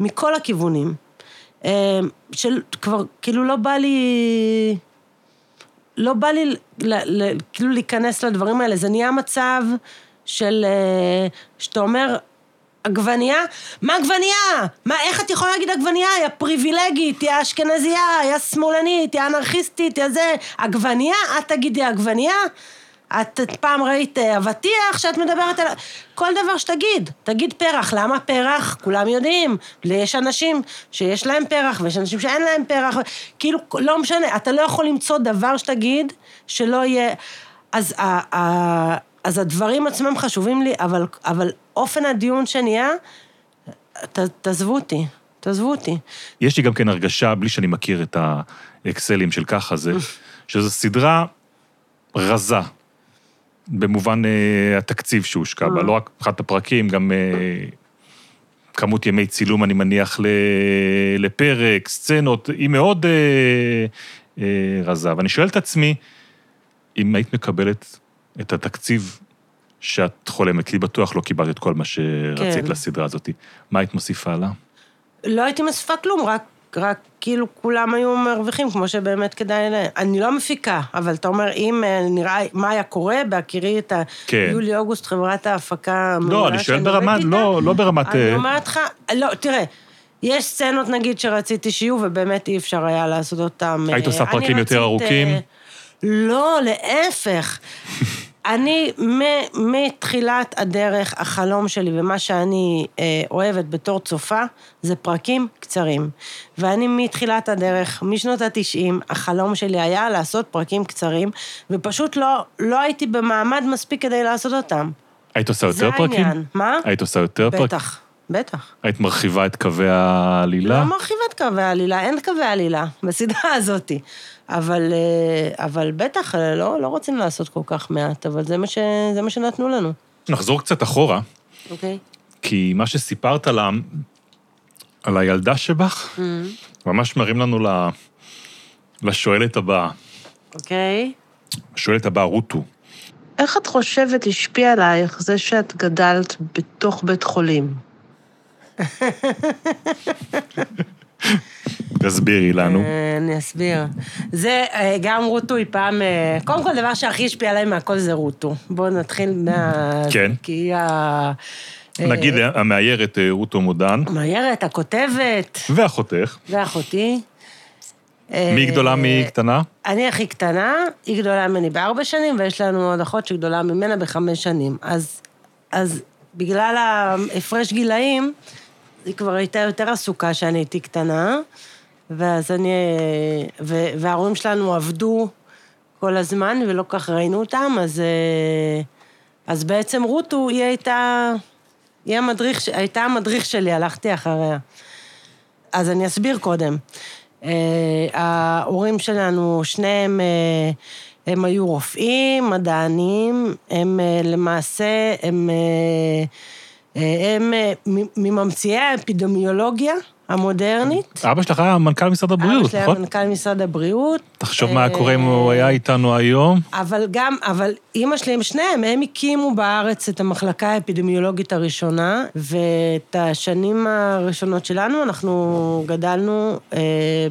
מכל הכיוונים. אה, של כבר, כאילו לא בא לי... לא בא לי ל, ל, כאילו להיכנס לדברים האלה, זה נהיה מצב של... אה, שאתה אומר, עגבנייה? מה עגבנייה? מה, איך את יכולה להגיד עגבנייה? יא פריבילגית, יא אשכנזייה, יא שמאלנית, יא אנרכיסטית, יא זה. עגבנייה? את תגידי עגבנייה? את פעם ראית אה, אבטיח שאת מדברת על... כל דבר שתגיד, תגיד פרח. למה פרח? כולם יודעים. יש אנשים שיש להם פרח ויש אנשים שאין להם פרח. כאילו, לא משנה, אתה לא יכול למצוא דבר שתגיד שלא יהיה... אז, ה, אז הדברים עצמם חשובים לי, אבל, אבל אופן הדיון שנהיה, ת, תעזבו אותי, תעזבו אותי. יש לי גם כן הרגשה, בלי שאני מכיר את האקסלים של ככה זה, שזו סדרה רזה, במובן אה, התקציב שהושקע בה, לא רק מבחינת הפרקים, גם אה, כמות ימי צילום, אני מניח, ל, לפרק, סצנות, היא מאוד אה, אה, רזה. ואני שואל את עצמי, אם היית מקבלת את התקציב שאת חולמת, כי בטוח לא קיבלת את כל מה שרצית כן. לסדרה הזאת, מה היית מוסיפה לה? לא הייתי מוסיפה כלום, רק, רק כאילו כולם היו מרוויחים, כמו שבאמת כדאי ל... אני לא מפיקה, אבל אתה אומר, אם אה, נראה מה היה קורה, בהכירי את כן. היולי-אוגוסט, חברת ההפקה לא, אני שואל שאני ברמה, לא, לא ברמת... אני אה, אומרת לך, לא, תראה, יש סצנות נגיד שרציתי שיהיו, ובאמת אי אפשר היה לעשות אותם. היית אה, עושה פרקים יותר ארוכים? לא, להפך. אני, מתחילת הדרך, החלום שלי ומה שאני אה, אוהבת בתור צופה, זה פרקים קצרים. ואני מתחילת הדרך, משנות התשעים, החלום שלי היה לעשות פרקים קצרים, ופשוט לא, לא הייתי במעמד מספיק כדי לעשות אותם. היית עושה זה יותר פרקים? העניין. מה? היית עושה יותר פרקים? בטח, בטח. היית מרחיבה את קווי העלילה? לא מרחיבה את קווי העלילה, אין קווי עלילה בסדרה הזאתי. אבל, אה, אבל בטח, אה, לא, לא רוצים לעשות כל כך מעט, אבל זה מה, ש, זה מה שנתנו לנו, נחזור קצת אחורה, אוקיי? כי מה שסיפרת על, ה... על הילדה שבך, ממש מרים לנו ל... לשואלת הבאה. אוקיי? השואלת הבאה, רוטו. איך את חושבת השפיע עלייך זה שאת גדלת בתוך בית חולים? תסבירי לנו. אה, אני אסביר. זה, אה, גם רוטו היא פעם... אה, קודם כל, הדבר שהכי השפיע עליי מהכל זה רוטו. בואו נתחיל מה... כן. כי היא ה... נגיד המאיירת רוטו מודן, המאיירת, הכותבת, ואחותך. ואחותי. מי גדולה מי קטנה? אני הכי קטנה, היא גדולה ממני בארבע שנים, ויש לנו עוד אחות שגדולה ממנה בחמש שנים. אז, אז בגלל ההפרש גילאים, היא כבר הייתה יותר עסוקה שאני הייתי קטנה, ואז אני... ו, וההורים שלנו עבדו כל הזמן, ולא כך ראינו אותם, אז, אה, אז בעצם רוטו, היא הייתה... היא המדריך, הייתה המדריך שלי, הלכתי אחריה. אז אני אסביר קודם. אה, ההורים שלנו, שניהם אה, הם היו רופאים, מדענים, הם למעשה, הם, הם אה, מממציאי האפידמיולוגיה המודרנית. אבא שלך היה מנכ"ל משרד אבא הבריאות, שלי היה נכון? מנכ"ל משרד הבריאות. תחשוב מה היה אה, קורה אם הוא היה איתנו היום. אבל גם, אבל אימא שלי הם שניהם, הם הקימו בארץ את המחלקה האפידמיולוגית הראשונה, ואת השנים הראשונות שלנו, אנחנו גדלנו אה,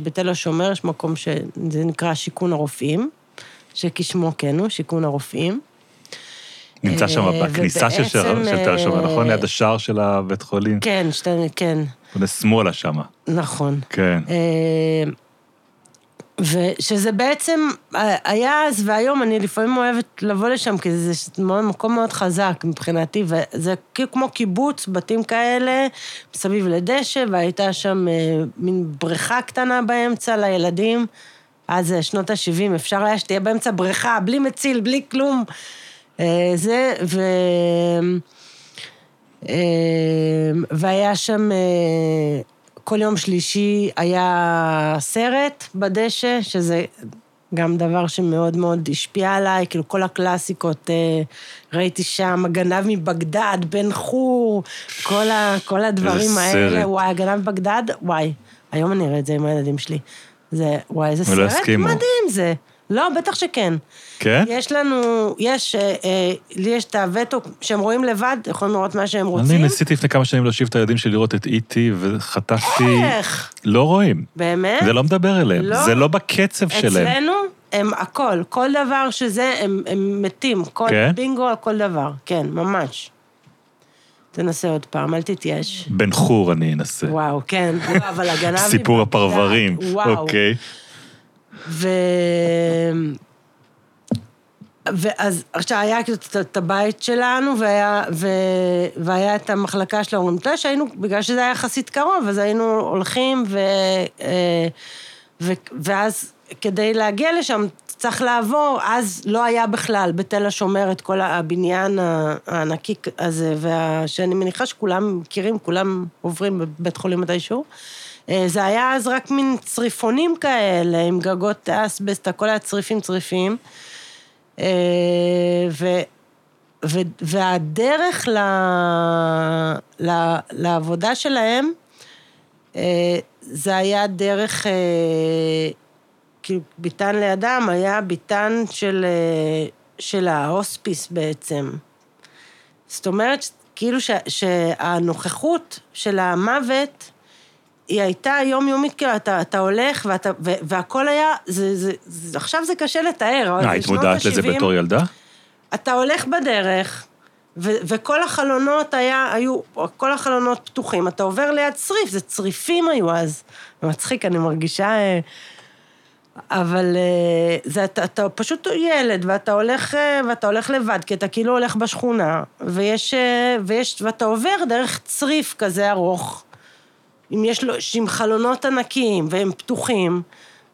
בתל השומר, יש מקום שזה נקרא שיכון הרופאים, שכשמו כן הוא, שיכון הרופאים. נמצא שם אה, בכניסה של תל השומר, אה, נכון? ליד השער של הבית חולים. כן, שתי, כן, פונה שמאלה שמה. נכון. כן. אה, ושזה בעצם היה אז והיום, אני לפעמים אוהבת לבוא לשם, כי זה מקום מאוד חזק מבחינתי, וזה כמו קיבוץ, בתים כאלה, מסביב לדשא, והייתה שם מין בריכה קטנה באמצע לילדים. אז שנות ה-70, אפשר היה שתהיה באמצע בריכה, בלי מציל, בלי כלום. אה, זה, ו... אה, והיה שם, אה, כל יום שלישי היה סרט בדשא, שזה גם דבר שמאוד מאוד השפיע עליי, כאילו כל הקלאסיקות, ראיתי שם, הגנב מבגדד, בן חור, כל, ה, כל הדברים האלה, סרט. וואי, הגנב מבגדד, וואי, היום אני אראה את זה עם הילדים שלי. זה, וואי, איזה סרט יסכימו. מדהים זה. לא, בטח שכן. כן? יש לנו, יש, אה, אה, לי יש את הווטו, שהם רואים לבד, יכולים לראות מה שהם רוצים. אני ניסיתי לפני כמה שנים להושיב את הילדים שלי לראות את איטי, וחטפתי... איך? לא רואים. באמת? זה לא מדבר אליהם. לא. זה לא בקצב שלהם. אצלנו הם הכל, כל דבר שזה, הם, הם מתים, כל כן? בינגו, כל דבר, כן, ממש. תנסה עוד פעם, אל תתייאש. בן חור אני אנסה. וואו, כן, לא, אבל הגנב... סיפור הפרברים. וואו. אוקיי. ו... ואז, עכשיו, היה כאילו את- הבית שלנו, והיה, ו... והיה את המחלקה של ההורים. אתה יודע שהיינו, בגלל שזה היה יחסית קרוב, אז היינו הולכים, ו... אה, ו... ואז כדי להגיע לשם, צריך לעבור, אז לא היה בכלל בתל השומר את כל הבניין הענקי הזה, וה... שאני מניחה שכולם מכירים, כולם עוברים בבית חולים מתישהו. אה, זה היה אז רק מין צריפונים כאלה, עם גגות אסבסט, הכל היה צריפים צריפים. אה, ו, ו, והדרך ל, ל, לעבודה שלהם, אה, זה היה דרך, כאילו, ביתן לידם היה ביתן של, של ההוספיס בעצם. זאת אומרת, כאילו ש, שהנוכחות של המוות, היא הייתה יומיומית, כאילו, אתה, אתה הולך ואתה, ו, והכל היה, זה, זה, זה, עכשיו זה קשה לתאר, זה שנות התמודדת לזה. בתור ילדה? אתה הולך בדרך, ו- וכל החלונות היה, היו, כל החלונות פתוחים, אתה עובר ליד צריף, זה צריפים היו אז. מצחיק, אני מרגישה... אה, אבל אה, זה, אתה, אתה פשוט ילד, ואתה הולך, אה, ואתה הולך לבד, כי אתה כאילו הולך בשכונה, ויש, ויש, ואתה עובר דרך צריף כזה ארוך, אם יש לו, עם חלונות ענקיים, והם פתוחים,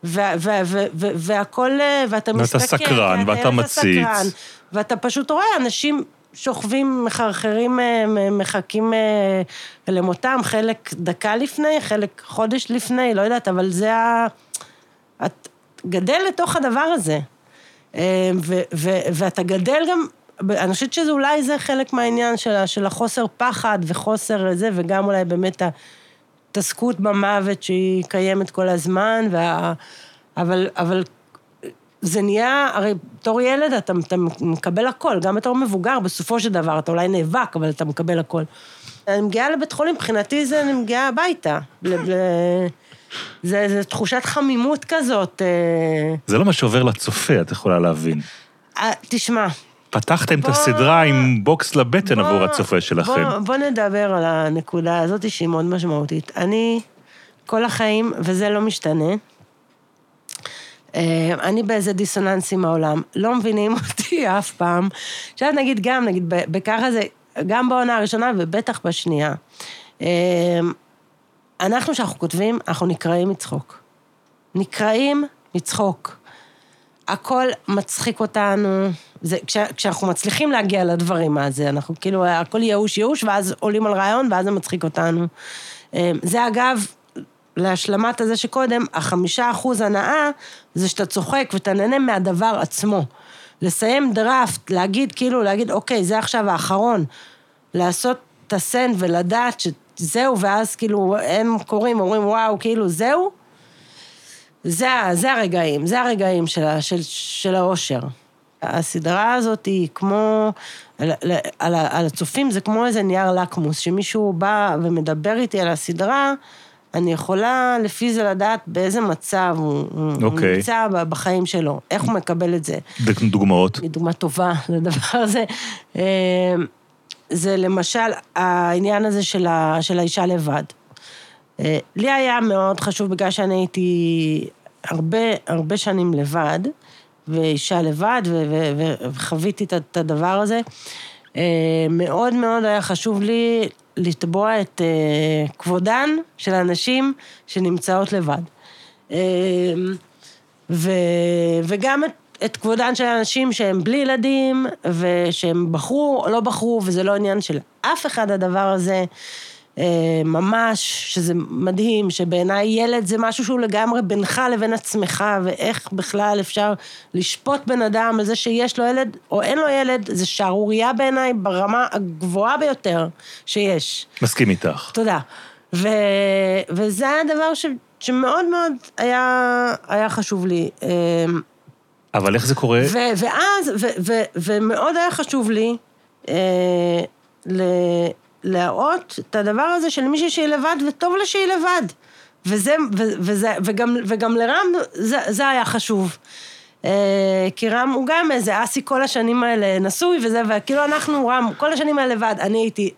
ו- ו- ו- ו- והכל, אה, ואתה ואתה מסתכל, סקרן, כי אתה ואתה מציץ. סקרן, ואתה פשוט רואה אנשים שוכבים, מחרחרים, אה, מחכים אה, למותם, חלק דקה לפני, חלק חודש לפני, לא יודעת, אבל זה ה... את גדל לתוך הדבר הזה. ו- ו- ואתה גדל גם, אני חושבת שזה אולי זה חלק מהעניין של, ה- של החוסר פחד וחוסר זה, וגם אולי באמת ההתעסקות במוות שהיא קיימת כל הזמן, וה... אבל, אבל זה נהיה, הרי בתור ילד אתה, אתה מקבל הכל, גם בתור מבוגר, בסופו של דבר, אתה אולי נאבק, אבל אתה מקבל הכל. אני מגיעה לבית חולים, מבחינתי זה אני מגיעה הביתה. ל- זה, זה תחושת חמימות כזאת. אה, זה לא מה שעובר לצופה, את יכולה להבין. אה, תשמע, פתחתם את בוא- הסדרה עם בוקס לבטן בוא- עבור הצופה שלכם. בוא, בוא נדבר על הנקודה הזאת שהיא מאוד משמעותית. אני, כל החיים, וזה לא משתנה, אה, אני באיזה דיסוננס עם העולם, לא מבינים אותי אף פעם. עכשיו נגיד גם, נגיד, בככה זה, גם בעונה הראשונה ובטח בשנייה. אה, אנחנו, כשאנחנו כותבים, אנחנו נקרעים מצחוק. נקרעים מצחוק. הכל מצחיק אותנו, זה, כש, כשאנחנו מצליחים להגיע לדברים הזה, אנחנו כאילו, הכל ייאוש ייאוש, ואז עולים על רעיון, ואז זה מצחיק אותנו. אה, זה אגב, להשלמת הזה שקודם, החמישה אחוז הנאה זה שאתה צוחק ואתה נהנה מהדבר עצמו. לסיים דראפט, להגיד כאילו, להגיד, אוקיי, זה עכשיו האחרון. לעשות את הסנד ולדעת שזהו, ואז כאילו הם קוראים, אומרים, וואו, כאילו, זהו. זה, זה הרגעים, זה הרגעים של, של, של האושר. הסדרה הזאת היא כמו, על, על, על הצופים זה כמו איזה נייר לקמוס, שמישהו בא ומדבר איתי על הסדרה, אני יכולה לפי זה לדעת באיזה מצב הוא, הוא אוקיי. נמצא בחיים שלו, איך הוא מקבל את זה. דוגמאות. היא דוגמה טובה לדבר הזה. אה, זה למשל העניין הזה של, ה, של האישה לבד. אה, לי היה מאוד חשוב, בגלל שאני הייתי הרבה, הרבה שנים לבד, ואישה לבד, וחוויתי את הדבר הזה, אה, מאוד מאוד היה חשוב לי לתבוע את אה, כבודן של הנשים שנמצאות לבד. אה, ו, וגם את, את כבודן של אנשים שהם בלי ילדים, ושהם בחרו או לא בחרו, וזה לא עניין של אף אחד הדבר הזה. אה, ממש, שזה מדהים, שבעיניי ילד זה משהו שהוא לגמרי בינך לבין עצמך, ואיך בכלל אפשר לשפוט בן אדם על זה שיש לו ילד או אין לו ילד, זה שערורייה בעיניי ברמה הגבוהה ביותר שיש. מסכים איתך. תודה. ו, וזה היה דבר ש, שמאוד מאוד היה, היה חשוב לי. אה, אבל איך זה קורה? ו, ואז, ו, ו, ומאוד היה חשוב לי אה, ל, להראות את הדבר הזה של מישהי שהיא לבד, וטוב לה שהיא לבד. וזה, ו, וזה, וגם, וגם לרם זה, זה היה חשוב. אה, כי רם הוא גם איזה אסי כל השנים האלה נשוי וזה, וכאילו אנחנו, רם, כל השנים האלה לבד, אני הייתי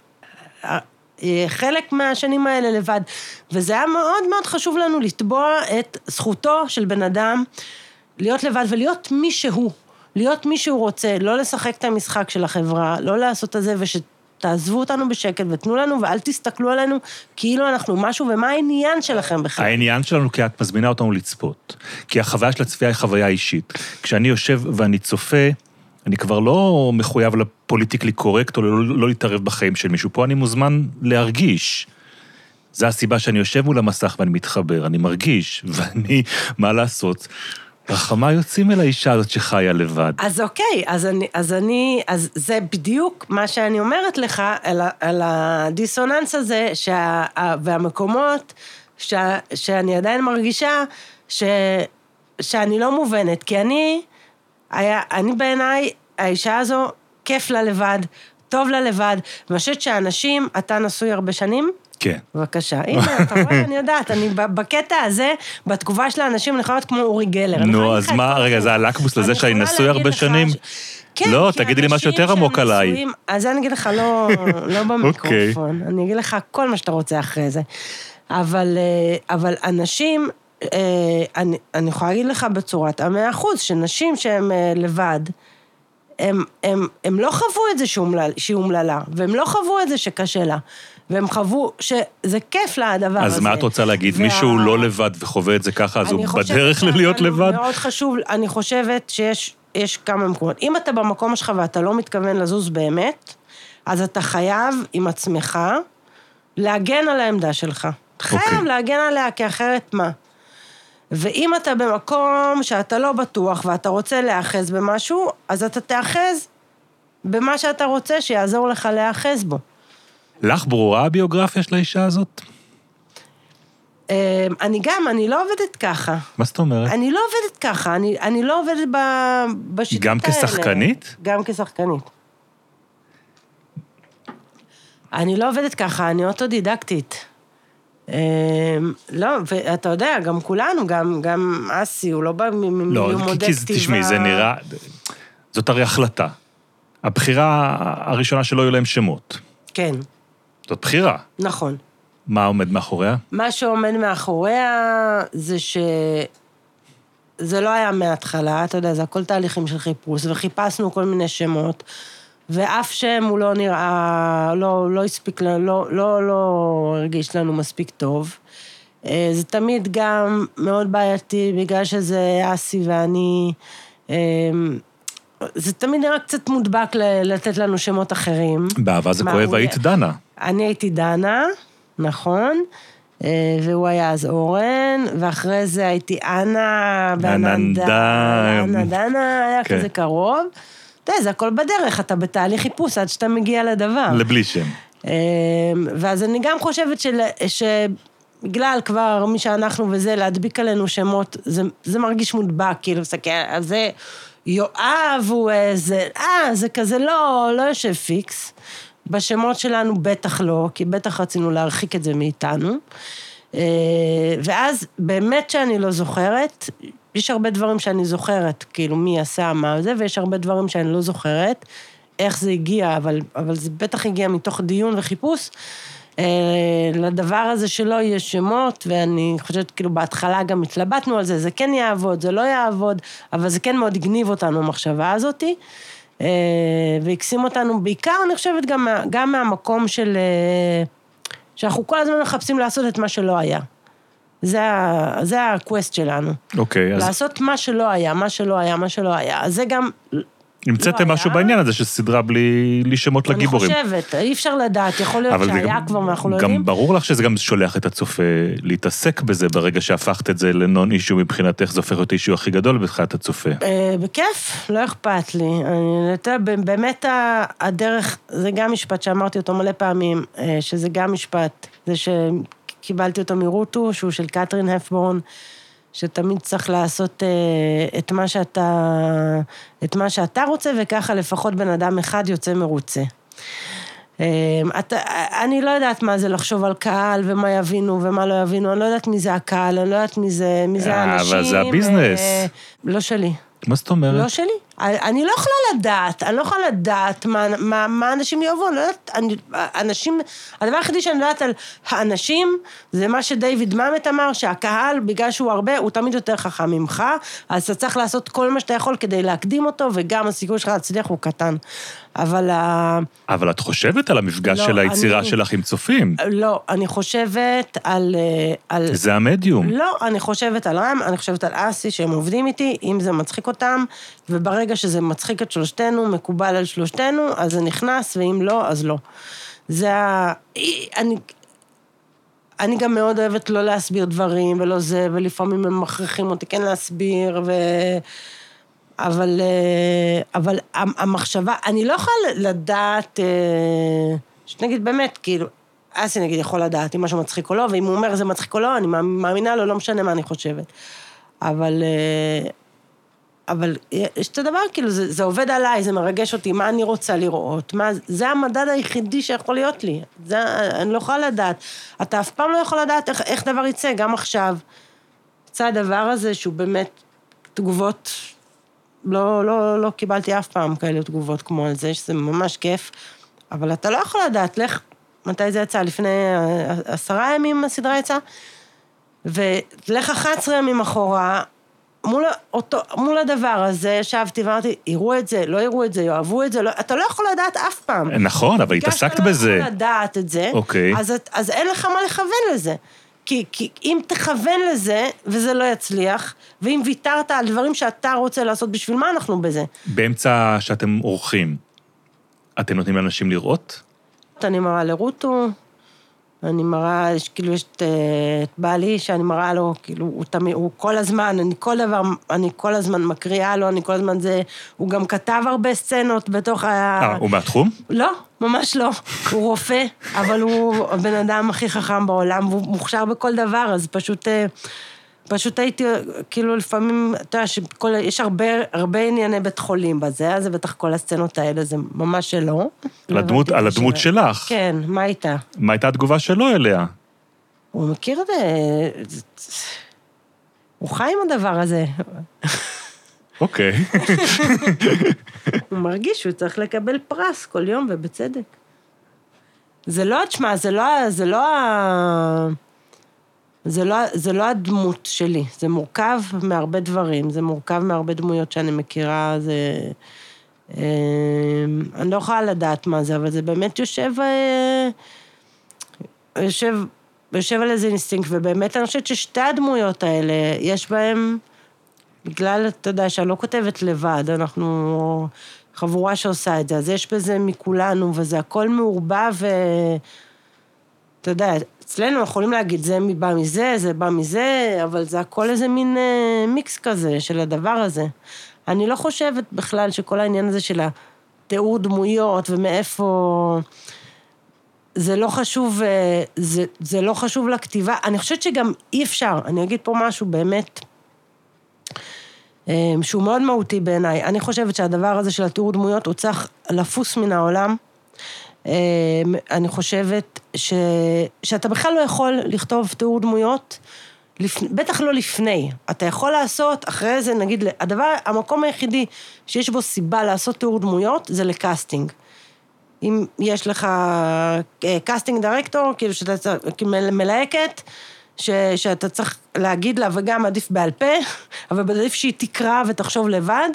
אה, אה, חלק מהשנים האלה לבד. וזה היה מאוד מאוד חשוב לנו לתבוע את זכותו של בן אדם להיות לבד ולהיות מי שהוא. להיות מי שהוא רוצה, לא לשחק את המשחק של החברה, לא לעשות את זה, ושתעזבו אותנו בשקט ותנו לנו, ואל תסתכלו עלינו כאילו אנחנו משהו, ומה העניין שלכם בכלל? העניין שלנו, כי את מזמינה אותנו לצפות. כי החוויה של הצפייה היא חוויה אישית. כשאני יושב ואני צופה, אני כבר לא מחויב לפוליטיקלי קורקט או לא, לא להתערב בחיים של מישהו. פה אני מוזמן להרגיש. זו הסיבה שאני יושב מול המסך ואני מתחבר, אני מרגיש, ואני, מה לעשות? רחמה יוצאים אל האישה הזאת שחיה לבד. אז אוקיי, אז אני, אז אני, אז זה בדיוק מה שאני אומרת לך, על, על הדיסוננס הזה, שה, והמקומות שה, שאני עדיין מרגישה ש, שאני לא מובנת, כי אני, היה, אני בעיניי, האישה הזו, כיף לה לבד, טוב לה לבד, ואני חושבת שאנשים, אתה נשוי הרבה שנים? כן. בבקשה. הנה, אתה רואה, אני יודעת, אני בקטע הזה, בתגובה של האנשים, אני יכולה להיות כמו אורי גלר. נו, אז מה, רגע, זה. הלקמוס לזה אני שאני נשוי הרבה שנים? כן, לא, תגידי לי משהו יותר עמוק עליי. אז אני אגיד לך, לא, לא במיקרופון, אני אגיד לך כל מה שאתה רוצה אחרי זה. אבל, אה, אבל אנשים, אה, אני, אני יכולה להגיד לך בצורת המאה אחוז, שנשים שהן אה, לבד, הם, הם, הם לא חוו את זה שהיא אומלל- שהיא אומללה, והם לא חוו את זה שקשה לה, והם חוו שזה כיף לה הדבר הזה. אז מה את רוצה להגיד? וה- מישהו לא לבד וחווה את זה ככה, אז הוא בדרך להיות שאנחנו- לבד? מאוד חשוב, אני חושבת שיש יש כמה מקומות. אם אתה במקום שלך ואתה לא מתכוון לזוז באמת, אז אתה חייב עם עצמך להגן על העמדה שלך. אתה חייב אוקיי. להגן עליה, כי אחרת מה? ואם אתה במקום שאתה לא בטוח ואתה רוצה להיאחז במשהו, אז אתה תיאחז במה שאתה רוצה שיעזור לך להיאחז בו. לך ברורה הביוגרפיה של האישה הזאת? אה, אני גם, אני לא עובדת ככה. מה זאת אומרת? אני לא עובדת ככה, אני, אני לא עובדת ב, בשיטות גם האלה. כשחקנית? גם כשחקנית. אני לא עובדת ככה, אני אוטודידקטית. אה, לא, ואתה יודע, גם כולנו, גם, גם אסי, הוא לא בא לא, מלימודי כי כתיבה. זה- תשמעי, זה נראה... זאת הרי החלטה. הבחירה הראשונה שלא יהיו להם שמות. כן, זאת בחירה. נכון. מה עומד מאחוריה? מה שעומד מאחוריה זה ש... זה לא היה מההתחלה, אתה יודע, זה הכל תהליכים של חיפוש, וחיפשנו כל מיני שמות, ואף שם הוא לא נראה, לא, לא הספיק לנו, לא, לא, לא הרגיש לנו מספיק טוב. אה, זה תמיד גם מאוד בעייתי, בגלל שזה אסי ואני... אה, זה תמיד נראה קצת מודבק לתת לנו שמות אחרים. באהבה זה כואב, היית דנה. אני הייתי דנה, נכון. אה, והוא היה אז אורן, ואחרי זה הייתי אנה עננדן. ועננדן היה כן. כזה קרוב. אתה יודע, זה הכל בדרך, אתה בתהליך חיפוש עד שאתה מגיע לדבר. לבלי שם. אמ, ואז אני גם חושבת של, שבגלל כבר מי שאנחנו וזה, להדביק עלינו שמות, זה, זה מרגיש מודבק, כאילו, זה, יואב הוא איזה, אה, זה כזה לא, לא יושב פיקס. בשמות שלנו בטח לא, כי בטח רצינו להרחיק את זה מאיתנו. אה, ואז באמת שאני לא זוכרת, יש הרבה דברים שאני זוכרת, כאילו מי עשה מה זה, ויש הרבה דברים שאני לא זוכרת, איך זה הגיע, אבל, אבל זה בטח הגיע מתוך דיון וחיפוש. אה, לדבר הזה שלא יהיה שמות, ואני חושבת, כאילו, בהתחלה גם התלבטנו על זה, זה כן יעבוד, זה לא יעבוד, אבל זה כן מאוד הגניב אותנו, המחשבה הזאתי. אה, והקסים אותנו בעיקר, אני חושבת, גם, גם מהמקום של... אה, שאנחנו כל הזמן מחפשים לעשות את מה שלא היה. זה, זה הקווסט שלנו. אוקיי, אז לעשות מה שלא היה, מה שלא היה, מה שלא היה. אז זה גם... המצאתם לא משהו. בעניין הזה של סדרה בלי בלי שמות לגיבורים. אני חושבת, אי אפשר לדעת, יכול להיות שהיה גם- כבר ואנחנו לא יודעים. גם ברור לך שזה גם שולח את הצופה להתעסק בזה ברגע שהפכת את זה לנון אישו מבחינתך, זה הופך להיות אישו הכי גדול מבחינת הצופה. אה, בכיף, לא אכפת לי. אני, אתה יודע, באמת הדרך, זה גם משפט שאמרתי אותו מלא פעמים, אה, שזה גם משפט, זה שקיבלתי אותו מרוטו, שהוא של קתרין הפבורן, שתמיד צריך לעשות אה, את מה שאתה, את מה שאתה רוצה, וככה לפחות בן אדם אחד יוצא מרוצה. אה, אתה, אני לא יודעת מה זה לחשוב על קהל ומה יבינו ומה לא יבינו, אני לא יודעת מי זה הקהל, אני לא יודעת מי זה, מי זה אה, האנשים. אבל זה הביזנס. אה, לא שלי. מה זאת אומרת? לא שלי. אני לא יכולה לדעת, אני לא יכולה לדעת מה, מה, מה אנשים יאהבו, אני לא יודעת, אני, אנשים, הדבר היחידי שאני יודעת על האנשים, זה מה שדייוויד מאמת אמר, שהקהל, בגלל שהוא הרבה, הוא תמיד יותר חכם ממך, אז אתה צריך לעשות כל מה שאתה יכול כדי להקדים אותו, וגם הסיכוי שלך להצליח הוא קטן. אבל ה... אבל את חושבת על המפגש לא, של היצירה אני- שלך עם צופים. לא, אני חושבת על... אה, על זה המדיום. לא, אני חושבת על רם, אני חושבת על אסי, שהם עובדים איתי, אם זה מצחיק אותם, וברגע שזה מצחיק את שלושתנו, מקובל על שלושתנו, אז זה נכנס, ואם לא, אז לא. זה ה... אני... אני גם מאוד אוהבת לא להסביר דברים ולא זה, ולפעמים הם מכריחים אותי כן להסביר, ו... אבל, אה, אבל המ- המחשבה, אני לא יכולה לדעת, אה, שנגיד באמת, כאילו, אסי נגיד יכול לדעת אם משהו מצחיק או לא, ואם הוא אומר זה מצחיק או לא, אני מאמ- מאמינה לו, לא משנה מה אני חושבת. אבל, אה, אבל יש את הדבר, כאילו, זה, זה עובד עליי, זה מרגש אותי, מה אני רוצה לראות, מה, זה המדד היחידי שיכול להיות לי. זה, אני לא יכולה לדעת. אתה אף פעם לא יכול לדעת איך, איך דבר יצא, גם עכשיו. יצא הדבר הזה שהוא באמת תגובות, לא, לא, לא קיבלתי אף פעם כאלה תגובות כמו על זה, שזה ממש כיף, אבל אתה לא יכול לדעת, לך, מתי זה יצא? לפני עשרה ימים הסדרה יצאה? ולך 11 ימים אחורה, מול, אותו, מול הדבר הזה, ישבתי ואמרתי, יראו את זה, לא יראו את זה, יאהבו את זה, לא, אתה לא יכול לדעת אף פעם. נכון, אבל בגלל התעסקת שאתה לא בזה. יכול לדעת את זה, אוקיי. אז, אז אין לך מה לכוון לזה. כי, כי אם תכוון לזה, וזה לא יצליח, ואם ויתרת על דברים שאתה רוצה לעשות, בשביל מה אנחנו בזה? באמצע שאתם עורכים, אתם נותנים לאנשים לראות? אני מראה לרוטו, אני מראה, יש, כאילו, יש את, אה, את בעלי, שאני מראה לו, כאילו, הוא תמיד, הוא כל הזמן, אני כל דבר, אני כל הזמן מקריאה לו, אני כל הזמן זה, הוא גם כתב הרבה סצנות בתוך ה... אה, הוא מהתחום? לא, ממש לא. הוא רופא, אבל הוא הבן אדם הכי חכם בעולם, והוא מוכשר בכל דבר, אז פשוט... אה, פשוט הייתי, כאילו לפעמים, אתה יודע, שכל, יש הרבה, הרבה ענייני בית חולים בזה, אז זה בטח כל הסצנות האלה, זה ממש שלא. על הדמות- על הדמות שלך. כן, מה הייתה? מה הייתה התגובה שלו אליה? הוא מכיר את זה, הוא חי עם הדבר הזה, אוקיי. הוא מרגיש שהוא צריך לקבל פרס כל יום, ובצדק. זה לא, תשמע, זה לא, זה לא ה... זה לא, זה לא הדמות שלי, זה מורכב מהרבה דברים, זה מורכב מהרבה דמויות שאני מכירה, זה... אה, אני לא יכולה לדעת מה זה, אבל זה באמת יושב... אה, יושב, יושב על איזה אינסטינקט, ובאמת אני חושבת ששתי הדמויות האלה, יש בהם, בגלל, אתה יודע, שאני לא כותבת לבד, אנחנו חבורה שעושה את זה, אז יש בזה מכולנו, וזה הכל מעורבב, ו... אתה יודע, אצלנו יכולים להגיד, זה בא מזה, זה בא מזה, אבל זה הכל איזה מין אה, מיקס כזה של הדבר הזה. אני לא חושבת בכלל שכל העניין הזה של התיאור דמויות ומאיפה... זה לא חשוב, אה, זה, זה לא חשוב לכתיבה. אני חושבת שגם אי אפשר, אני אגיד פה משהו באמת, שהוא מאוד מהותי בעיניי. אני חושבת שהדבר הזה של התיאור דמויות, הוא צריך לפוס מן העולם. אה, אני חושבת ש, שאתה בכלל לא יכול לכתוב תיאור דמויות, לפ... בטח לא לפני. אתה יכול לעשות אחרי זה, נגיד, הדבר, המקום היחידי שיש בו סיבה לעשות תיאור דמויות, זה לקאסטינג. אם יש לך casting director, כאילו שאתה מלהקת, ש, שאתה צריך להגיד לה, וגם עדיף בעל פה, אבל עדיף שהיא תקרא ותחשוב לבד.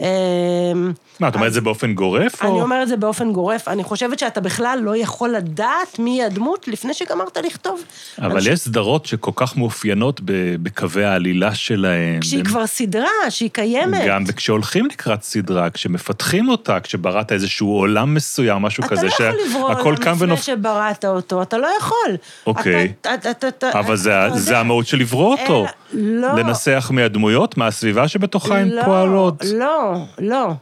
אמ, מה, את אומרת את זה באופן גורף? אני או... אומרת את זה באופן גורף. אני חושבת שאתה בכלל לא יכול לדעת מי הדמות לפני שגמרת לכתוב. אבל יש סדרות שכל כך מאופיינות בקווי העלילה שלהם. כשהיא כבר סדרה, שהיא קיימת. גם כשהולכים לקראת סדרה, כשמפתחים אותה, כשבראת איזשהו עולם מסוים, משהו אתה כזה, לא יכול לברוא שהכל קם לפני. שבראת אותו, אתה לא יכול. אוקיי. אתה- אתה- אתה- אתה- אבל זה, אתה. המהות של לברוא אותו. אה, לא. לנסח מהדמויות, מהסביבה שבתוכה הן לא, פועלות. לא, לא.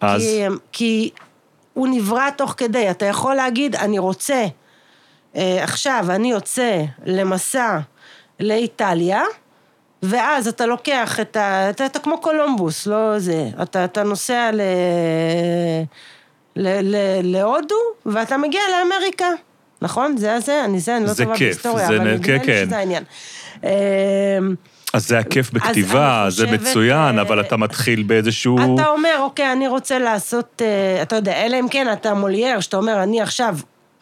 אז? כי, כי הוא נברא תוך כדי. אתה יכול להגיד, אני רוצה, אה, עכשיו אני יוצא למסע לאיטליה, ואז אתה לוקח את ה... אתה, אתה כמו קולומבוס, לא זה. אתה, אתה נוסע ל... ל, ל, להודו, ואתה מגיע לאמריקה. נכון? זה הזה? אני זה, אני לא טובה בהיסטוריה, אבל נדמה כן, לי כן. שזה העניין. אז זה הכיף בכתיבה, אני זה חושבת, מצוין, אה, אבל אתה מתחיל באיזשהו... אתה אומר, אוקיי, אני רוצה לעשות, אה, אתה יודע, אלא אם כן אתה מולייר, שאתה אומר, אני עכשיו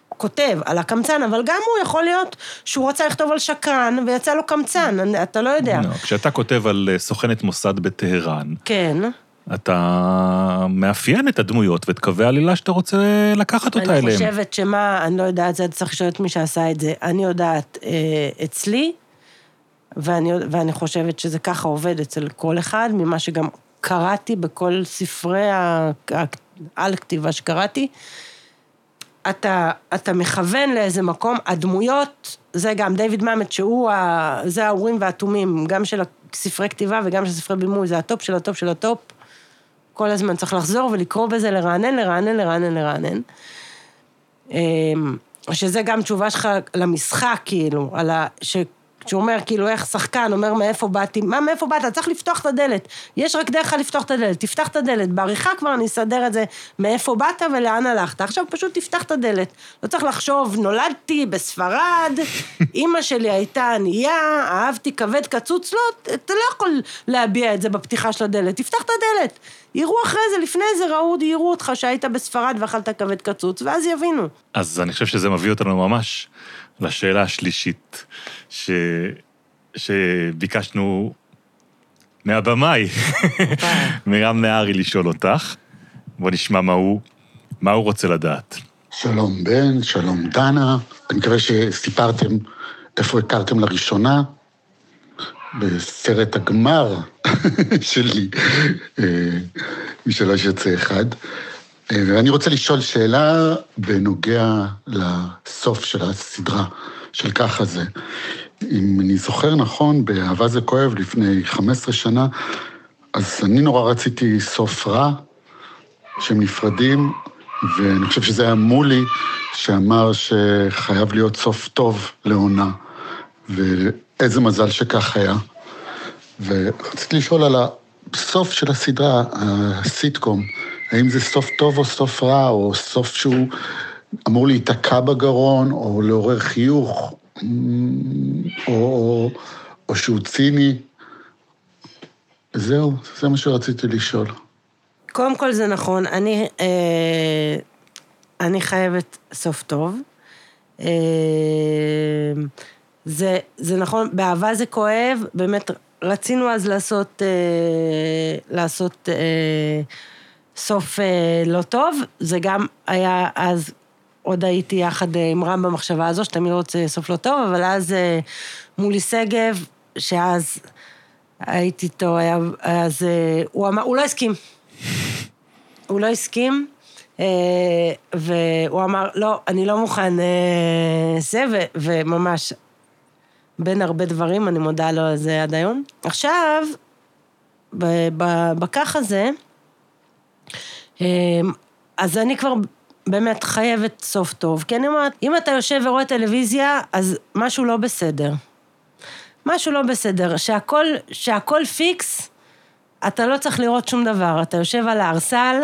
כותב על הקמצן, אבל גם הוא יכול להיות שהוא רצה לכתוב על שקרן, ויצא לו קמצן, אני- אתה לא יודע. לא, כשאתה כותב על אה, סוכנת מוסד בטהרן, כן. אתה מאפיין את הדמויות ואת קווי העלילה שאתה רוצה לקחת אותה אני אליהם. חושבת שמה, אני לא יודעת, זה צריך לשאול את מי שעשה את זה. אני יודעת אצלי, ואני, ואני חושבת שזה ככה עובד אצל כל אחד, ממה שגם קראתי בכל ספרי על כתיבה שקראתי. אתה, אתה מכוון לאיזה מקום, הדמויות, זה גם דיוויד מאמת, שהוא, ה, זה האורים והתומים, גם של ספרי כתיבה וגם של ספרי בימוי, זה ה top של ה top של ה top. כל הזמן צריך לחזור ולקרוא בזה, לרענן, לרענן, לרענן, לרענן. אמ, שזה גם תשובה שלך למשחק, כאילו, על ה... ש... שהוא אומר, כאילו, איך שחקן אומר מאיפה באתי, מה, מאיפה באת? צריך לפתוח את הדלת. יש רק דרך לפתוח את הדלת, תפתח את הדלת. בעריכה כבר אני אסדר את זה, מאיפה באת ולאן הלכת. עכשיו פשוט תפתח את הדלת. לא צריך לחשוב, נולדתי בספרד, אימא שלי הייתה ענייה, אהבתי כבד קצוץ, לא, אתה לא יכול להביע את זה בפתיחה של הדלת, תפתח את הדלת. יראו אחרי זה, לפני זה ראו, יראו אותך שהיית בספרד ואכלת כבד קצוץ, ואז יבינו. אז אני חושב שזה מביא אותנו ממש לשאלה השלישית, ש... שביקשנו מהבמאי, מרם נהרי, לשאול אותך. בוא נשמע מה הוא, מה הוא רוצה לדעת. שלום בן, שלום דנה, אני מקווה שסיפרתם איפה הכרתם לראשונה, בסרט הגמר שלי, אה, משלוש יוצא אחד. ואני רוצה לשאול שאלה בנוגע לסוף של הסדרה, של ככה זה. אם אני זוכר נכון, באהבה זה כואב לפני 15 שנה, אז אני נורא רציתי סוף רע, שהם נפרדים, ואני חושב שזה היה מולי שאמר שחייב להיות סוף טוב לעונה, ואיזה מזל שכך היה. ורציתי לשאול על הסוף של הסדרה, הסיטקום, האם זה סוף טוב או סוף רע, או סוף שהוא אמור להיתקע בגרון, או לעורר חיוך, או, או, או שהוא ציני. זהו, זה מה שרציתי לשאול. קודם כל זה נכון, אני, אה, אני חייבת סוף טוב. אה, זה, זה נכון, באהבה זה כואב, באמת רצינו אז לעשות, אה, לעשות אה, סוף אה, לא טוב, זה גם היה אז, עוד הייתי יחד אה, עם רם במחשבה הזו, שתמיד רוצה סוף לא טוב, אבל אז אה, מולי שגב, שאז הייתי איתו, היה, אז אה, הוא אמר, הוא לא הסכים. הוא לא הסכים, אה, והוא אמר, לא, אני לא מוכן אה, זה, ו- וממש, בין הרבה דברים, אני מודה לו על זה עד היום. עכשיו, בכך הזה, אז אני כבר באמת חייבת סוף טוב, כי אני אומרת, אם אתה יושב ורואה טלוויזיה, אז משהו לא בסדר. משהו לא בסדר, שהכל, שהכל פיקס, אתה לא צריך לראות שום דבר. אתה יושב על הערסל,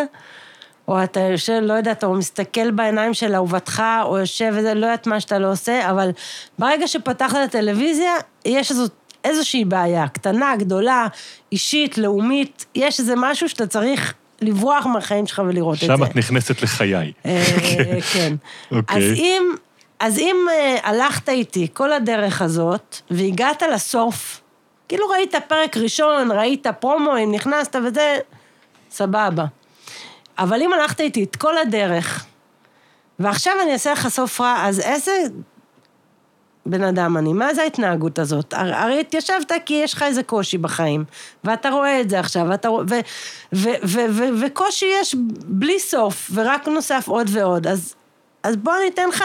או אתה יושב, לא יודעת, או מסתכל בעיניים של אהובתך, או יושב וזה, לא יודעת מה שאתה לא עושה, אבל ברגע שפתחת את הטלוויזיה, יש איזו, איזושהי בעיה, קטנה, גדולה, אישית, לאומית, יש איזה משהו שאתה צריך לברוח מהחיים שלך ולראות את זה. שם את נכנסת לחיי. אה, כן. אוקיי. אז אם, אז אם אה, הלכת איתי כל הדרך הזאת, והגעת לסוף, כאילו ראית פרק ראשון, ראית פרומואים, נכנסת וזה, סבבה. אבל אם הלכת איתי את כל הדרך, ועכשיו אני אעשה לך סוף רע, אז איזה בן אדם אני? מה זה ההתנהגות הזאת? הר- הרי התיישבת כי יש לך איזה קושי בחיים, ואתה רואה את זה עכשיו, ואתה רואה... וקושי יש בלי סוף, ורק נוסף עוד ועוד. אז, אז בוא ניתן לך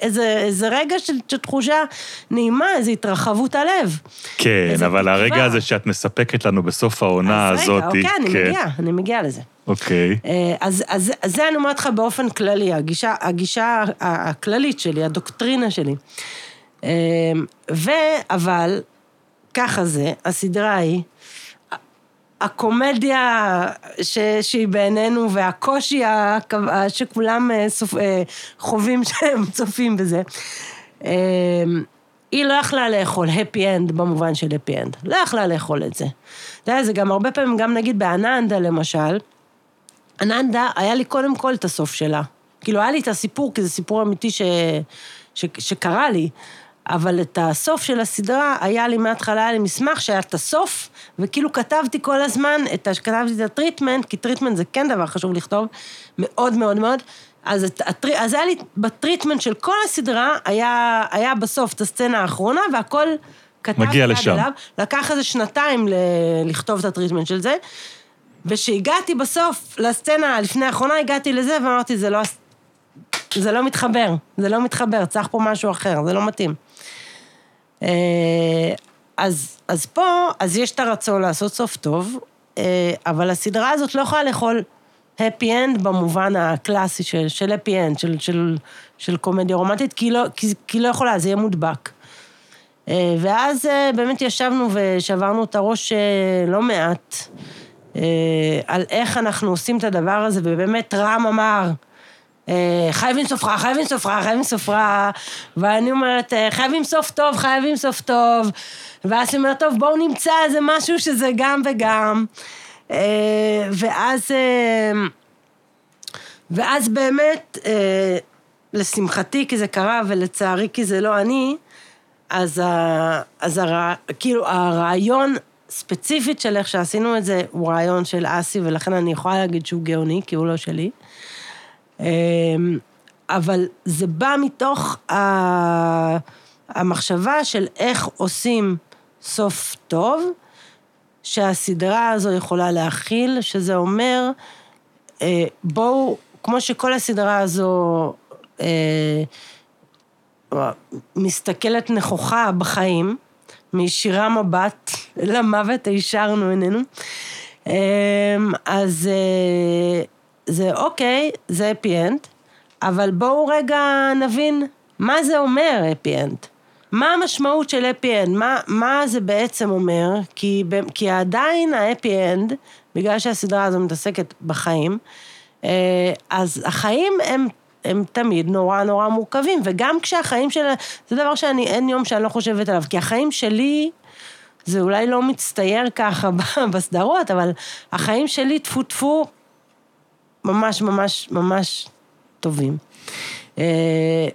איזה, איזה רגע של, של תחושה נעימה, איזו התרחבות הלב. כן, אבל תקווה. הרגע הזה שאת מספקת לנו בסוף העונה אז הזאת, רגע, אוקיי, אני מגיעה, אני מגיעה לזה. אוקיי. אה, אז, אז, אז זה אני אומרת לך באופן כללי, הגישה, הגישה הכללית שלי, הדוקטרינה שלי. אה, ו... אבל, ככה זה, הסדרה היא, הקומדיה ש, שהיא בעינינו והקושי שכולם אה, סופ, אה, חווים שהם צופים בזה, אה, היא לא יכלה לאכול happy end במובן של happy end. לא יכלה לאכול את זה. אתה יודע, זה גם הרבה פעמים, גם נגיד באננדה למשל, אננדה, היה לי קודם כל את הסוף שלה. כאילו, היה לי את הסיפור, כי זה סיפור אמיתי ש... ש... שקרה לי, אבל את הסוף של הסדרה, היה לי מההתחלה, היה לי מסמך שהיה את הסוף, וכאילו כתבתי כל הזמן, את. כתבתי את ה treatment, כי treatment זה כן דבר חשוב לכתוב, מאוד מאוד מאוד. אז, את, הטרי... אז היה לי, ב treatment של כל הסדרה, היה, היה בסוף את הסצנה האחרונה, והכל כתבתי מגיע לשם. אליו. לקח איזה שנתיים ל... לכתוב את ה treatment של זה. וכשהגעתי בסוף לסצנה לפני האחרונה, הגעתי לזה ואמרתי, זה לא, זה לא מתחבר, זה לא מתחבר, צריך פה משהו אחר, זה לא מתאים. אה, אז, אז פה, אז יש את הרצון לעשות סוף טוב, אה, אבל הסדרה הזאת לא יכולה לאכול happy end במובן הקלאסי של, של happy end, של, של, של קומדיה רומנטית, כי לא, כי, כי לא יכולה, זה יהיה מודבק. אה, ואז באמת ישבנו ושברנו את הראש לא מעט על איך אנחנו עושים את הדבר הזה, ובאמת רם אמר, חייבים סוף רע, חייבים סוף רע, חייבים סוף רע, ואני אומרת, אה, חייבים סוף טוב, חייבים סוף טוב, ואז היא אומרת, טוב, בואו נמצא איזה משהו שזה גם וגם. אה, ואז, אה, ואז באמת, אה, לשמחתי כי זה קרה, ולצערי כי זה לא אני, אז, ה, אז הרע, כאילו הרעיון ספציפית של איך שעשינו את זה, הוא רעיון של אסי, ולכן אני יכולה להגיד שהוא גאוני, כי הוא לא שלי. אמ, אבל זה בא מתוך ה- המחשבה של איך עושים סוף טוב, שהסדרה הזו יכולה להכיל, שזה אומר, אה, בואו, כמו שכל הסדרה הזו אה, מסתכלת נכוחה בחיים, מישירה מבט, למוות הישרנו עינינו. אמ, אז אה, זה אוקיי, זה happy end, אבל בואו רגע נבין מה זה אומר happy end. מה המשמעות של happy end? מה, מה זה בעצם אומר? כי, כי עדיין ה happy end, בגלל שהסדרה הזו מתעסקת בחיים, אה, אז החיים הם, הם תמיד נורא נורא מורכבים, וגם כשהחיים של... זה דבר שאני, אין יום שאני לא חושבת עליו, כי החיים שלי, זה אולי לא מצטייר ככה בסדרות, אבל החיים שלי, טפו טפו, ממש ממש ממש טובים. אה,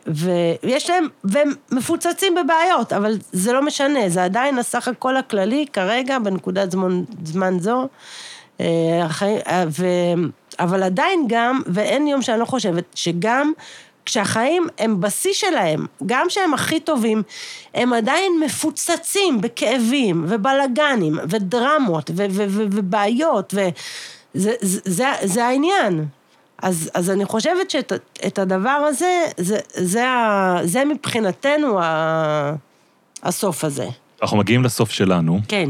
ויש להם, והם מפוצצים בבעיות, אבל זה לא משנה, זה עדיין הסך הכל הכללי כרגע, בנקודת זמן, זמן זו. אה, החיים- אה, ו, אבל עדיין גם, ואין יום שאני לא חושבת, שגם כשהחיים הם בשיא שלהם, גם שהם הכי טובים, הם עדיין מפוצצים בכאבים ובלאגנים ודרמות ו- ו- ו- ובעיות, וזה זה, זה, זה העניין. אז, אז אני חושבת שאת את הדבר הזה, זה, זה, ה, זה מבחינתנו ה, הסוף הזה. אנחנו מגיעים לסוף שלנו, כן.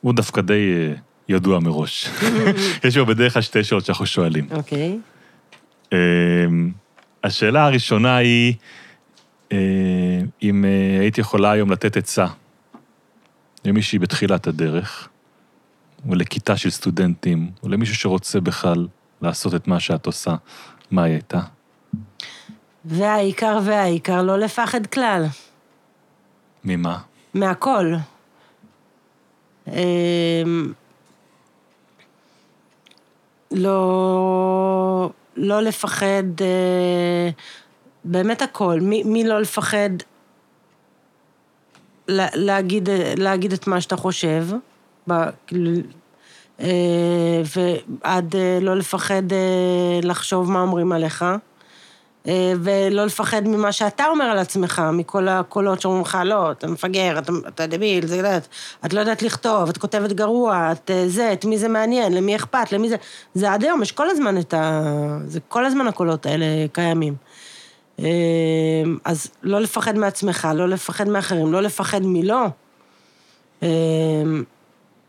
הוא דווקא די אה, ידוע מראש. יש בו בדרך כלל שתי שאלות שאנחנו שואלים. אוקיי. אה, השאלה הראשונה היא, אה, אם אה, היית יכולה היום לתת עצה למישהי בתחילת הדרך, או לכיתה של סטודנטים, או למישהו שרוצה בכלל לעשות את מה שאת עושה, מה היא הייתה? והעיקר והעיקר, לא לפחד כלל. ממה? מהכל. אמ, לא, לא לפחד, אה, באמת הכל. מי, מי לא לפחד לה- להגיד, להגיד את מה שאתה חושב, ועד אה, לא לפחד אה, לחשוב מה אומרים עליך. אה, ולא לפחד ממה שאתה אומר על עצמך, מכל הקולות שאומרים לך, לא, אתה מפגר, אתה, אתה דביל, זה יודעת, את לא יודעת לכתוב, את כותבת גרוע, את אה, זה, את מי זה מעניין, למי אכפת, למי זה... זה עד היום, יש כל הזמן את ה... זה כל הזמן הקולות האלה קיימים. אה, אז לא לפחד מעצמך, לא לפחד מאחרים, לא לפחד מלא.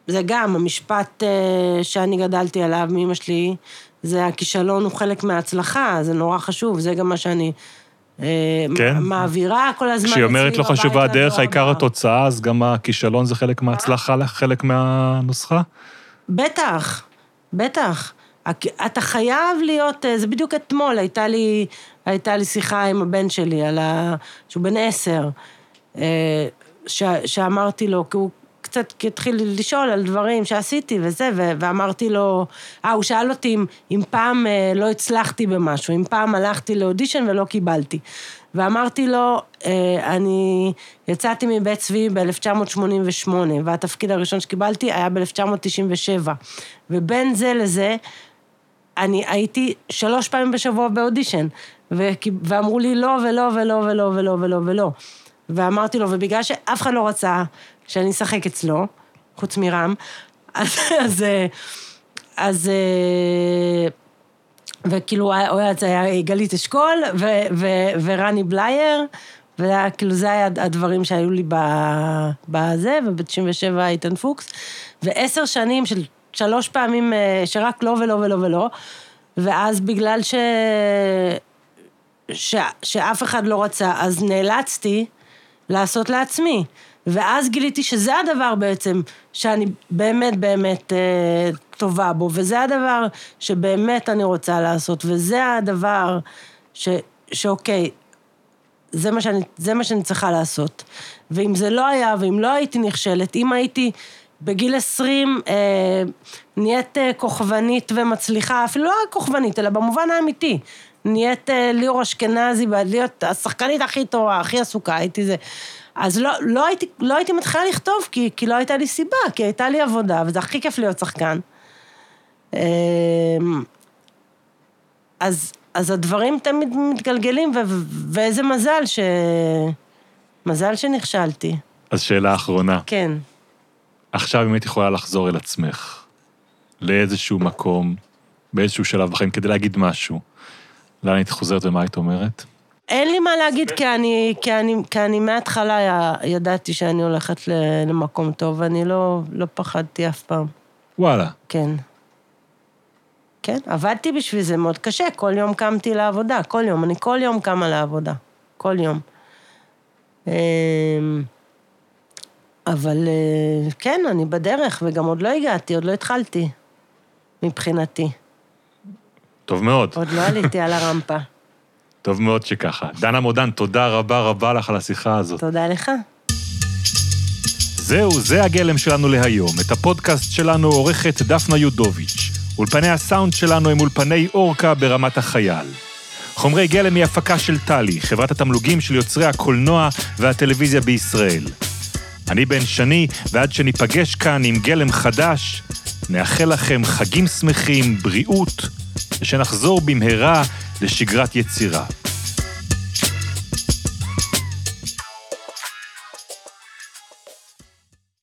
זה גם, המשפט אה, שאני גדלתי עליו מאמא שלי, זה הכישלון הוא חלק מההצלחה, זה נורא חשוב, זה גם מה שאני אה, כן. מעבירה כל הזמן כשהיא אומרת לא חשובה הדרך, לדור העיקר. התוצאה, אז גם הכישלון זה חלק מההצלחה, חלק מהנוסחה? בטח, בטח. אתה חייב להיות, אה, זה בדיוק אתמול, הייתה לי, הייתה לי שיחה עם הבן שלי, על ה... שהוא בן עשר, ש... שאמרתי לו, כי הוא קצת התחיל לשאול על דברים שעשיתי וזה, ו... ואמרתי לו, אה, הוא שאל אותי אם, אם פעם אה, לא הצלחתי במשהו, אם פעם הלכתי לאודישן ולא קיבלתי. ואמרתי לו, אה, אני יצאתי מבית צבי ב-1988, והתפקיד הראשון שקיבלתי היה ב-1997. ובין זה לזה, אני הייתי שלוש פעמים בשבוע באודישן, וכי- ואמרו לי לא ולא ולא ולא ולא ולא ולא. ואמרתי לו, ובגלל שאף אחד לא רצה שאני אשחק אצלו, חוץ מרם, אז, אז, אה, אז, אה, וכאילו, זה היה גלית אשכול ו, ו, ורני בלייר, וכאילו זה היה הדברים שהיו לי בזה, וב-97 איתן פוקס, ועשר שנים של שלוש פעמים אה, שרק לא ולא ולא ולא, ואז בגלל ש... ש... שאף אחד לא רצה, אז נאלצתי לעשות לעצמי. ואז גיליתי שזה הדבר בעצם שאני באמת באמת אה, טובה בו, וזה הדבר שבאמת אני רוצה לעשות, וזה הדבר ש, שאוקיי, זה מה, שאני, זה מה שאני צריכה לעשות. ואם זה לא היה, ואם לא הייתי נכשלת, אם הייתי בגיל 20 אה, נהיית אה, כוכבנית ומצליחה, אפילו לא כוכבנית, אלא במובן האמיתי. נהיית אה, ליאור אשכנזי, להיות השחקנית הכי טובה, הכי עסוקה, הייתי זה. אז לא, לא, הייתי, לא הייתי מתחילה לכתוב, כי, כי לא הייתה לי סיבה, כי הייתה לי עבודה, וזה הכי כיף להיות שחקן. אה, אז, אז הדברים תמיד מתגלגלים, ו- ואיזה מזל ש... מזל שנכשלתי. אז שאלה אחרונה, כן. עכשיו אם היית יכולה לחזור אל עצמך, לאיזשהו מקום, באיזשהו שלב בחיים, כדי להגיד משהו, לאן היית חוזרת ומה היית אומרת? אין לי מה להגיד, כי אני, כי אני, כי אני מההתחלה ידעתי שאני הולכת למקום טוב, ואני לא, לא פחדתי אף פעם. וואלה. כן. כן, עבדתי בשביל זה מאוד קשה, כל יום קמתי לעבודה, כל יום, אני כל יום קמה לעבודה, כל יום. אמ, אבל אה, כן, אני בדרך, וגם עוד לא הגעתי, עוד לא התחלתי, מבחינתי. טוב מאוד, עוד לא עליתי על הרמפה. טוב מאוד שככה. דנה מודן, תודה רבה רבה לך על השיחה הזאת. תודה לך. זהו, זה הגלם שלנו להיום. את הפודקאסט שלנו עורכת דפנה יודוביץ'. אולפני הסאונד שלנו הם אולפני אורקה ברמת החייל. חומרי גלם היא הפקה של טלי, חברת התמלוגים של יוצרי הקולנוע והטלוויזיה בישראל. אני בן שני, ועד שניפגש כאן עם גלם חדש, נאחל לכם חגים שמחים, בריאות, ושנחזור במהרה לשגרת יצירה.